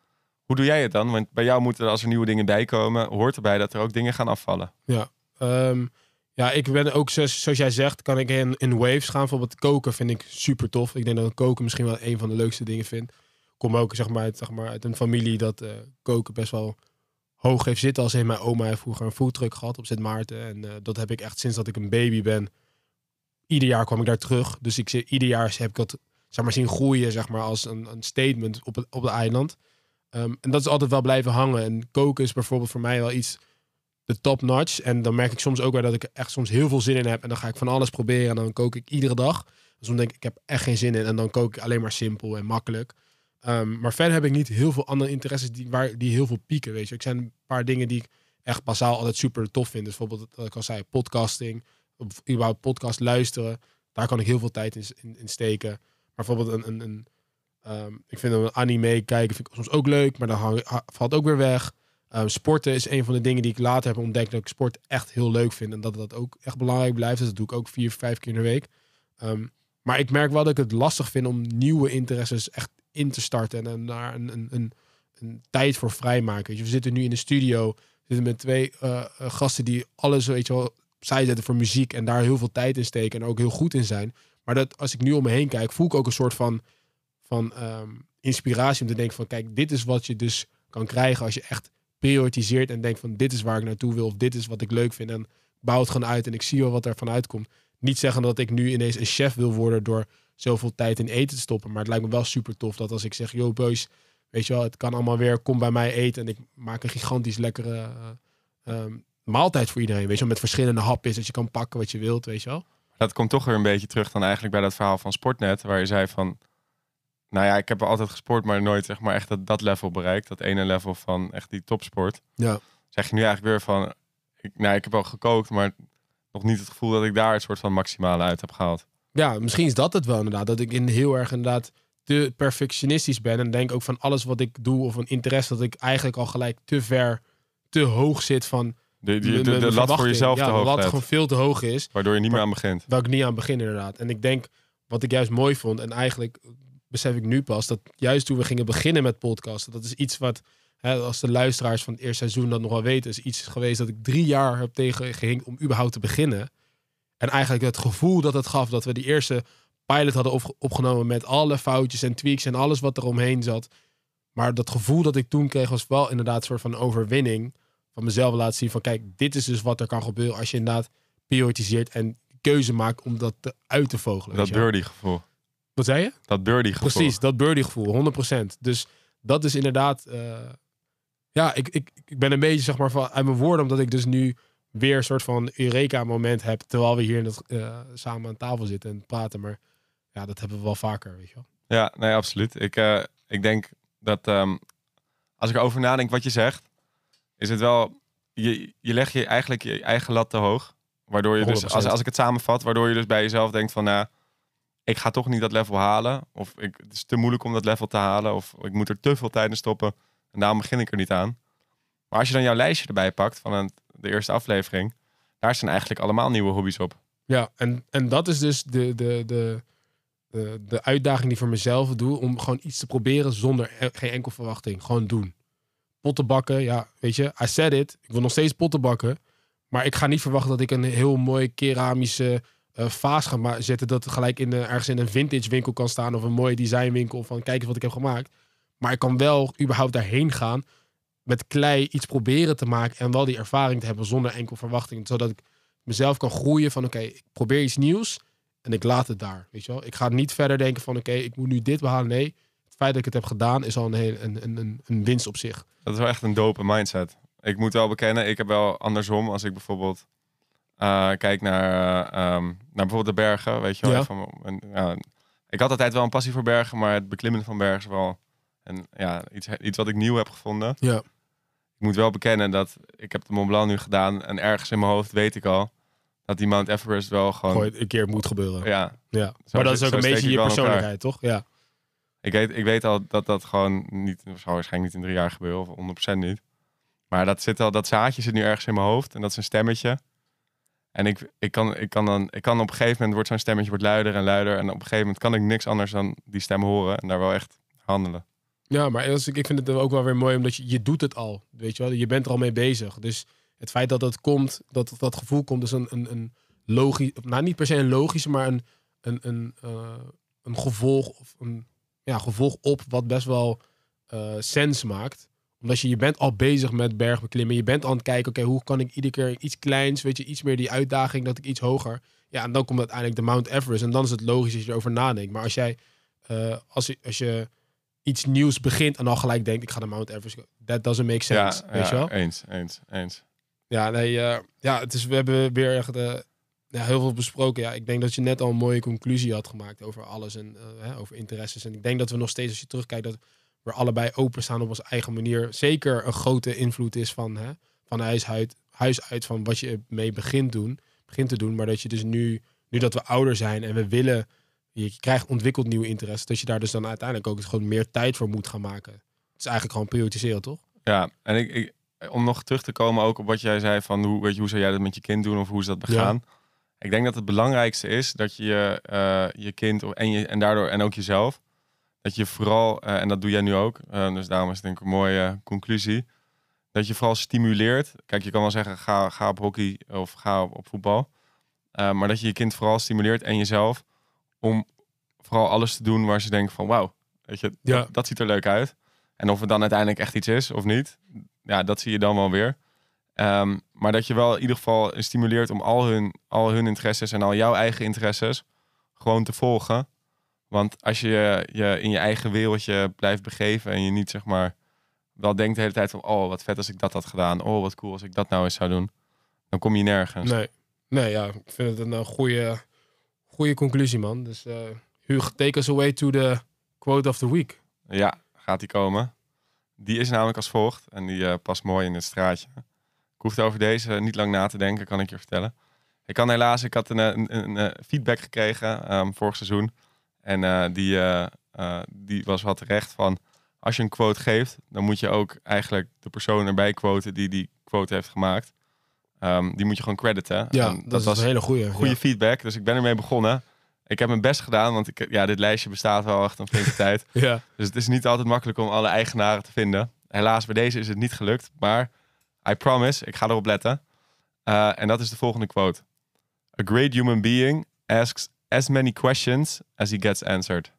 Hoe doe jij het dan? Want bij jou moeten er, als er nieuwe dingen bij komen, hoort erbij dat er ook dingen gaan afvallen. Ja, ehm, ja ik ben ook, zoals, jij zegt, kan ik in, in waves gaan. Bijvoorbeeld koken vind ik super tof. Ik denk dat ik koken misschien wel een van de leukste dingen vind. Kom ook zeg maar, uit, zeg maar, uit een familie dat eh, koken best wel hoog heeft zitten. Als in mijn oma heeft vroeger een foodtruck gehad op Sint Maarten. En eh, dat heb ik echt sinds dat ik een baby ben. Ieder jaar kwam ik daar terug. Dus ik ieder jaar heb ik dat zeg maar, zien groeien zeg maar, als een, een statement op op het eiland. Ehm, en dat is altijd wel blijven hangen. En koken is bijvoorbeeld voor mij wel iets de top notch. En dan merk ik soms ook weer dat ik echt soms heel veel zin in heb. En dan ga ik van alles proberen. En dan kook ik iedere dag. Dus dan denk ik, ik heb echt geen zin in. En dan kook ik alleen maar simpel en makkelijk. Ehm, maar verder heb ik niet heel veel andere interesses die, waar, die heel veel pieken. Weet je, ik zijn een paar dingen die ik echt bazaal altijd super tof vind. Dus bijvoorbeeld, wat ik al zei, podcasting. Of überhaupt podcast luisteren. Daar kan ik heel veel tijd in, in, steken. Maar bijvoorbeeld een, een, een ehm, ik vind een anime kijken vind ik soms ook leuk. Maar dan valt ook weer weg. Um, sporten is een van de dingen die ik later heb ontdekt dat ik sport echt heel leuk vind. En dat dat ook echt belangrijk blijft. Dus dat doe ik ook vier, vijf keer de week. Um, maar ik merk wel dat ik het lastig vind om nieuwe interesses echt in te starten. En daar een, een, een, een tijd voor vrijmaken. We zitten nu in de studio. Zitten met twee uh, uh, gasten die alles weet je wel, opzij zetten voor muziek. En daar heel veel tijd in steken. En ook heel goed in zijn. Maar dat als ik nu om me heen kijk, voel ik ook een soort van, van um, inspiratie. Om te denken van kijk, dit is wat je dus kan krijgen als je echt prioritiseert en denkt van dit is waar ik naartoe wil of dit is wat ik leuk vind en bouw het gewoon uit en ik zie wel wat er vanuit komt. Niet zeggen dat ik nu ineens een chef wil worden door zoveel tijd in eten te stoppen, maar het lijkt me wel super tof dat als ik zeg, yo boys, weet je wel, het kan allemaal weer, kom bij mij eten en ik maak een gigantisch lekkere uh, um, maaltijd voor iedereen, weet je wel, met verschillende hapjes dat je kan pakken wat je wilt, weet je wel. Dat komt toch weer een beetje terug dan eigenlijk bij dat verhaal van Sportnet, waar je zei van, nou ja, ik heb altijd gesport, maar nooit zeg maar echt dat, dat level bereikt. Dat ene level van echt die topsport. Ja. Zeg je nu eigenlijk weer van, ik, nou, ik heb al gekookt, maar nog niet het gevoel dat ik daar een soort van maximale uit heb gehaald. Ja, misschien is dat het wel inderdaad. Dat ik in heel erg inderdaad te perfectionistisch ben. En denk ook van alles wat ik doe of een interesse, dat ik eigenlijk al gelijk te ver, te hoog zit van... De, de, de, de lat voor jezelf ja, te hoog lat let. gewoon veel te hoog is. Waardoor je niet meer aan begint. Waar ik niet aan begin inderdaad. En ik denk, wat ik juist mooi vond, en eigenlijk besef ik nu pas, dat juist toen we gingen beginnen met podcasten, dat is iets wat, hè, als de luisteraars van het eerste seizoen dat nog wel weten, is iets geweest dat ik drie jaar heb tegen gehinkt om überhaupt te beginnen. En eigenlijk het gevoel dat het gaf dat we die eerste pilot hadden op, opgenomen met alle foutjes en tweaks en alles wat er omheen zat. Maar dat gevoel dat ik toen kreeg was wel inderdaad een soort van overwinning van mezelf laten zien van kijk, dit is dus wat er kan gebeuren als je inderdaad prioritiseert en keuze maakt om dat te, uit te vogelen. Dat birdie gevoel. Wat zei je? Dat birdie gevoel. Precies, dat birdie gevoel, 100%. Dus dat is inderdaad, uh, ja, ik, ik, ik ben een beetje zeg maar van uit mijn woorden, omdat ik dus nu weer een soort van Eureka-moment heb, terwijl we hier in het, uh, samen aan tafel zitten en praten. Maar ja, dat hebben we wel vaker, weet je wel. Ja, nee, absoluut. Ik, uh, ik denk dat um, als ik erover nadenk wat je zegt, is het wel, je, je legt je eigenlijk je eigen lat te hoog. Waardoor je dus, als, als ik het samenvat, waardoor je dus bij jezelf denkt van, nou, ik ga toch niet dat level halen. Of ik, het is te moeilijk om dat level te halen. Of ik moet er te veel tijd in stoppen. En daarom begin ik er niet aan. Maar als je dan jouw lijstje erbij pakt van de eerste aflevering, daar zijn eigenlijk allemaal nieuwe hobby's op. Ja, en, en dat is dus de, de, de, de, de uitdaging die voor mezelf doe. Om gewoon iets te proberen zonder e- geen enkel verwachting. Gewoon doen. Potten bakken, ja, weet je, I said it. Ik wil nog steeds potten bakken. Maar ik ga niet verwachten dat ik een heel mooi keramische eh, vaas ga ma- zetten. Dat gelijk in, ergens in een vintage winkel kan staan. Of een mooie designwinkel. Van kijk eens wat ik heb gemaakt. Maar ik kan wel überhaupt daarheen gaan. Met klei iets proberen te maken. En wel die ervaring te hebben zonder enkel verwachting. Zodat ik mezelf kan groeien van oké, ik probeer iets nieuws. En ik laat het daar. Weet je wel? Ik ga niet verder denken van oké, ik moet nu dit behalen. Nee, het feit dat ik het heb gedaan is al een, heel, een, een, een winst op zich. Dat is wel echt een dope mindset. Ik moet wel bekennen, ik heb wel andersom. Als ik bijvoorbeeld eh, kijk naar, eh, ehm, naar bijvoorbeeld de bergen, weet je wel. Ja. En, ik had altijd wel een passie voor bergen, maar het beklimmen van bergen is wel en, ja, iets, iets wat ik nieuw heb gevonden. Ja. Ik moet wel bekennen dat ik heb de Mont Blanc nu gedaan en ergens in mijn hoofd weet ik al dat die Mount Everest wel gewoon... Gooi, een keer moet gebeuren. Ja. Ja, Maar dat is ook een beetje je persoonlijkheid, toch? Ja. Ik weet, ik weet al dat dat gewoon niet, zal waarschijnlijk niet in drie jaar gebeuren, of 100% niet. Maar dat, zit al, dat zaadje zit nu ergens in mijn hoofd en dat is een stemmetje. En ik, ik, kan, ik, kan dan, ik kan op een gegeven moment wordt zo'n stemmetje wordt luider en luider. En op een gegeven moment kan ik niks anders dan die stem horen en daar wel echt handelen. Ja, maar ik, vind het ook wel weer mooi, omdat je, je doet het al. Weet je wel, je bent er al mee bezig. Dus het feit dat het komt, dat dat gevoel komt, is een, een, een logisch, nou niet per se een logische, maar een, een, een, eh, een gevolg of een ja, gevolg op wat best wel eh sens maakt. Omdat je, je bent al bezig met bergbeklimmen. Je bent aan het kijken, oké, hoe kan ik iedere keer iets kleins, weet je, iets meer die uitdaging, dat ik iets hoger. Ja, en dan komt uiteindelijk de Mount Everest. En dan is het logisch dat je erover nadenkt. Maar als jij, eh, als, je, als je iets nieuws begint en al gelijk denkt, ik ga naar Mount Everest, that doesn't make sense. ja, weet ja, je wel? eens, eens, eens. Ja, nee, eh, ja, het is, we hebben weer echt eh, ja, heel veel besproken. Ja, ik denk dat je net al een mooie conclusie had gemaakt over alles en hè, over interesses. En ik denk dat we nog steeds, als je terugkijkt, dat we allebei openstaan op onze eigen manier. Zeker een grote invloed is van, hè, van huis uit, huis uit, van wat je mee begint, doen, begint te doen. Maar dat je dus nu, nu dat we ouder zijn en we willen, je krijgt ontwikkeld nieuwe interesse, dat je daar dus dan uiteindelijk ook gewoon meer tijd voor moet gaan maken. Het is eigenlijk gewoon prioritiseren, toch? Ja, en ik, ik, om nog terug te komen ook op wat jij zei van hoe, weet je, hoe zou jij dat met je kind doen of hoe is dat begaan? Ik denk dat het belangrijkste is dat je eh, je kind en, je, en daardoor en ook jezelf, dat je vooral, eh, en dat doe jij nu ook, eh, dus daarom is het denk ik een mooie conclusie, dat je vooral stimuleert. Kijk, je kan wel zeggen ga, ga op hockey of ga op, op voetbal, Eh, maar dat je je kind vooral stimuleert en jezelf om vooral alles te doen waar ze denken van wauw, weet je, Ja. dat, dat ziet er leuk uit. En of het dan uiteindelijk echt iets is of niet, ja, dat zie je dan wel weer. Ehm, maar dat je wel in ieder geval stimuleert om al hun, al hun interesses en al jouw eigen interesses gewoon te volgen. Want als je je in je eigen wereldje blijft begeven en je niet zeg maar wel denkt de hele tijd van oh wat vet als ik dat had gedaan, oh wat cool als ik dat nou eens zou doen, dan kom je nergens. Nee. Nee, ja, ik vind het een eh, goede, goede conclusie, man. Dus Hugo, take us away to the quote of the week. Ja, gaat die komen. Die is namelijk als volgt en die eh, past mooi in het straatje. Ik hoefde over deze niet lang na te denken, kan ik je vertellen. Ik kan helaas, ik had een, een, een, feedback gekregen ehm, vorig seizoen. En eh, die, eh, eh, die was wat terecht van, als je een quote geeft, dan moet je ook eigenlijk de persoon erbij quoten die die quote heeft gemaakt. Ehm, die moet je gewoon crediten. Ja, dat, is was een hele goede. goede feedback, dus ik ben ermee begonnen. Ik heb mijn best gedaan, want ik, ja, dit lijstje bestaat wel echt een flinke tijd. Ja. Dus het is niet altijd makkelijk om alle eigenaren te vinden. Helaas, bij deze is het niet gelukt. Maar I promise, ik ga erop letten. En dat is de volgende quote. A great human being asks as many questions as he gets answered.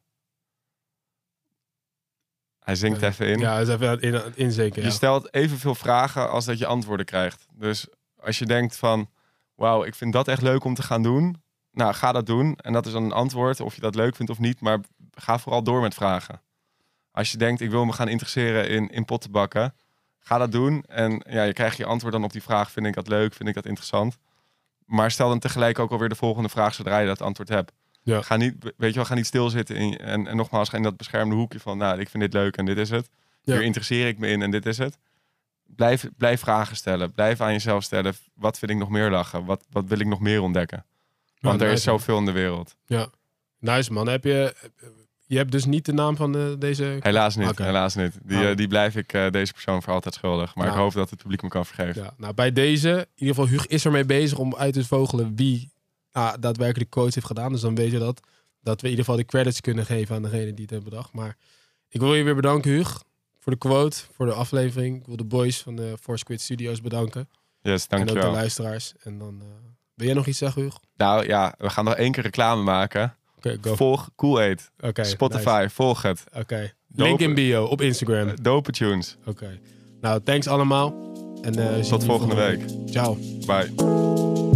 Hij zingt even in. Ja, dat is even aan het in, inzinken. Je Ja. stelt evenveel vragen als dat je antwoorden krijgt. Dus als je denkt van, wauw, ik vind dat echt leuk om te gaan doen. Nou, ga dat doen. En dat is dan een antwoord, of je dat leuk vindt of niet. Maar ga vooral door met vragen. Als je denkt, ik wil me gaan interesseren in, in potten bakken. Ga dat doen. En ja, je krijgt je antwoord dan op die vraag. Vind ik dat leuk? Vind ik dat interessant? Maar stel dan tegelijk ook alweer de volgende vraag zodra je dat antwoord hebt. Ja. Ga niet, weet je wel, ga niet stilzitten. In, en, en nogmaals, ga in dat beschermde hoekje van, nou, ik vind dit leuk en dit is het. Ja. Hier interesseer ik me in en dit is het. Blijf, blijf vragen stellen. Blijf aan jezelf stellen. Wat vind ik nog meer lachen? Wat, wat wil ik nog meer ontdekken? Want Ja, er is nice, zoveel in de wereld. Nice man. Heb je, je hebt dus niet de naam van eh, deze... Helaas niet, helaas niet. Die, Nou. eh, die blijf ik eh, deze persoon voor altijd schuldig. Maar Nou. ik hoop dat het publiek me kan vergeven. Ja, nou, bij deze, in ieder geval, Huug is ermee bezig om uit te vogelen wie ah, daadwerkelijk de quotes heeft gedaan. Dus dan weet je dat. Dat we in ieder geval de credits kunnen geven aan degene die het hebben bedacht. Maar ik wil je weer bedanken, Huug, voor de quote, voor de aflevering. Ik wil de boys van de Force Quid Studios bedanken. Yes, En ook de dankjewel. luisteraars. En dan, wil jij nog iets zeggen, Huug? Nou ja, we gaan nog één keer reclame maken. Volg Cool Aid. Oké, Spotify, nice. volg het. Oké. Link in bio op Instagram. Eh, Dope tunes. Oké. Nou, thanks allemaal. En, eh, Tot volgende week. Ciao. Bye.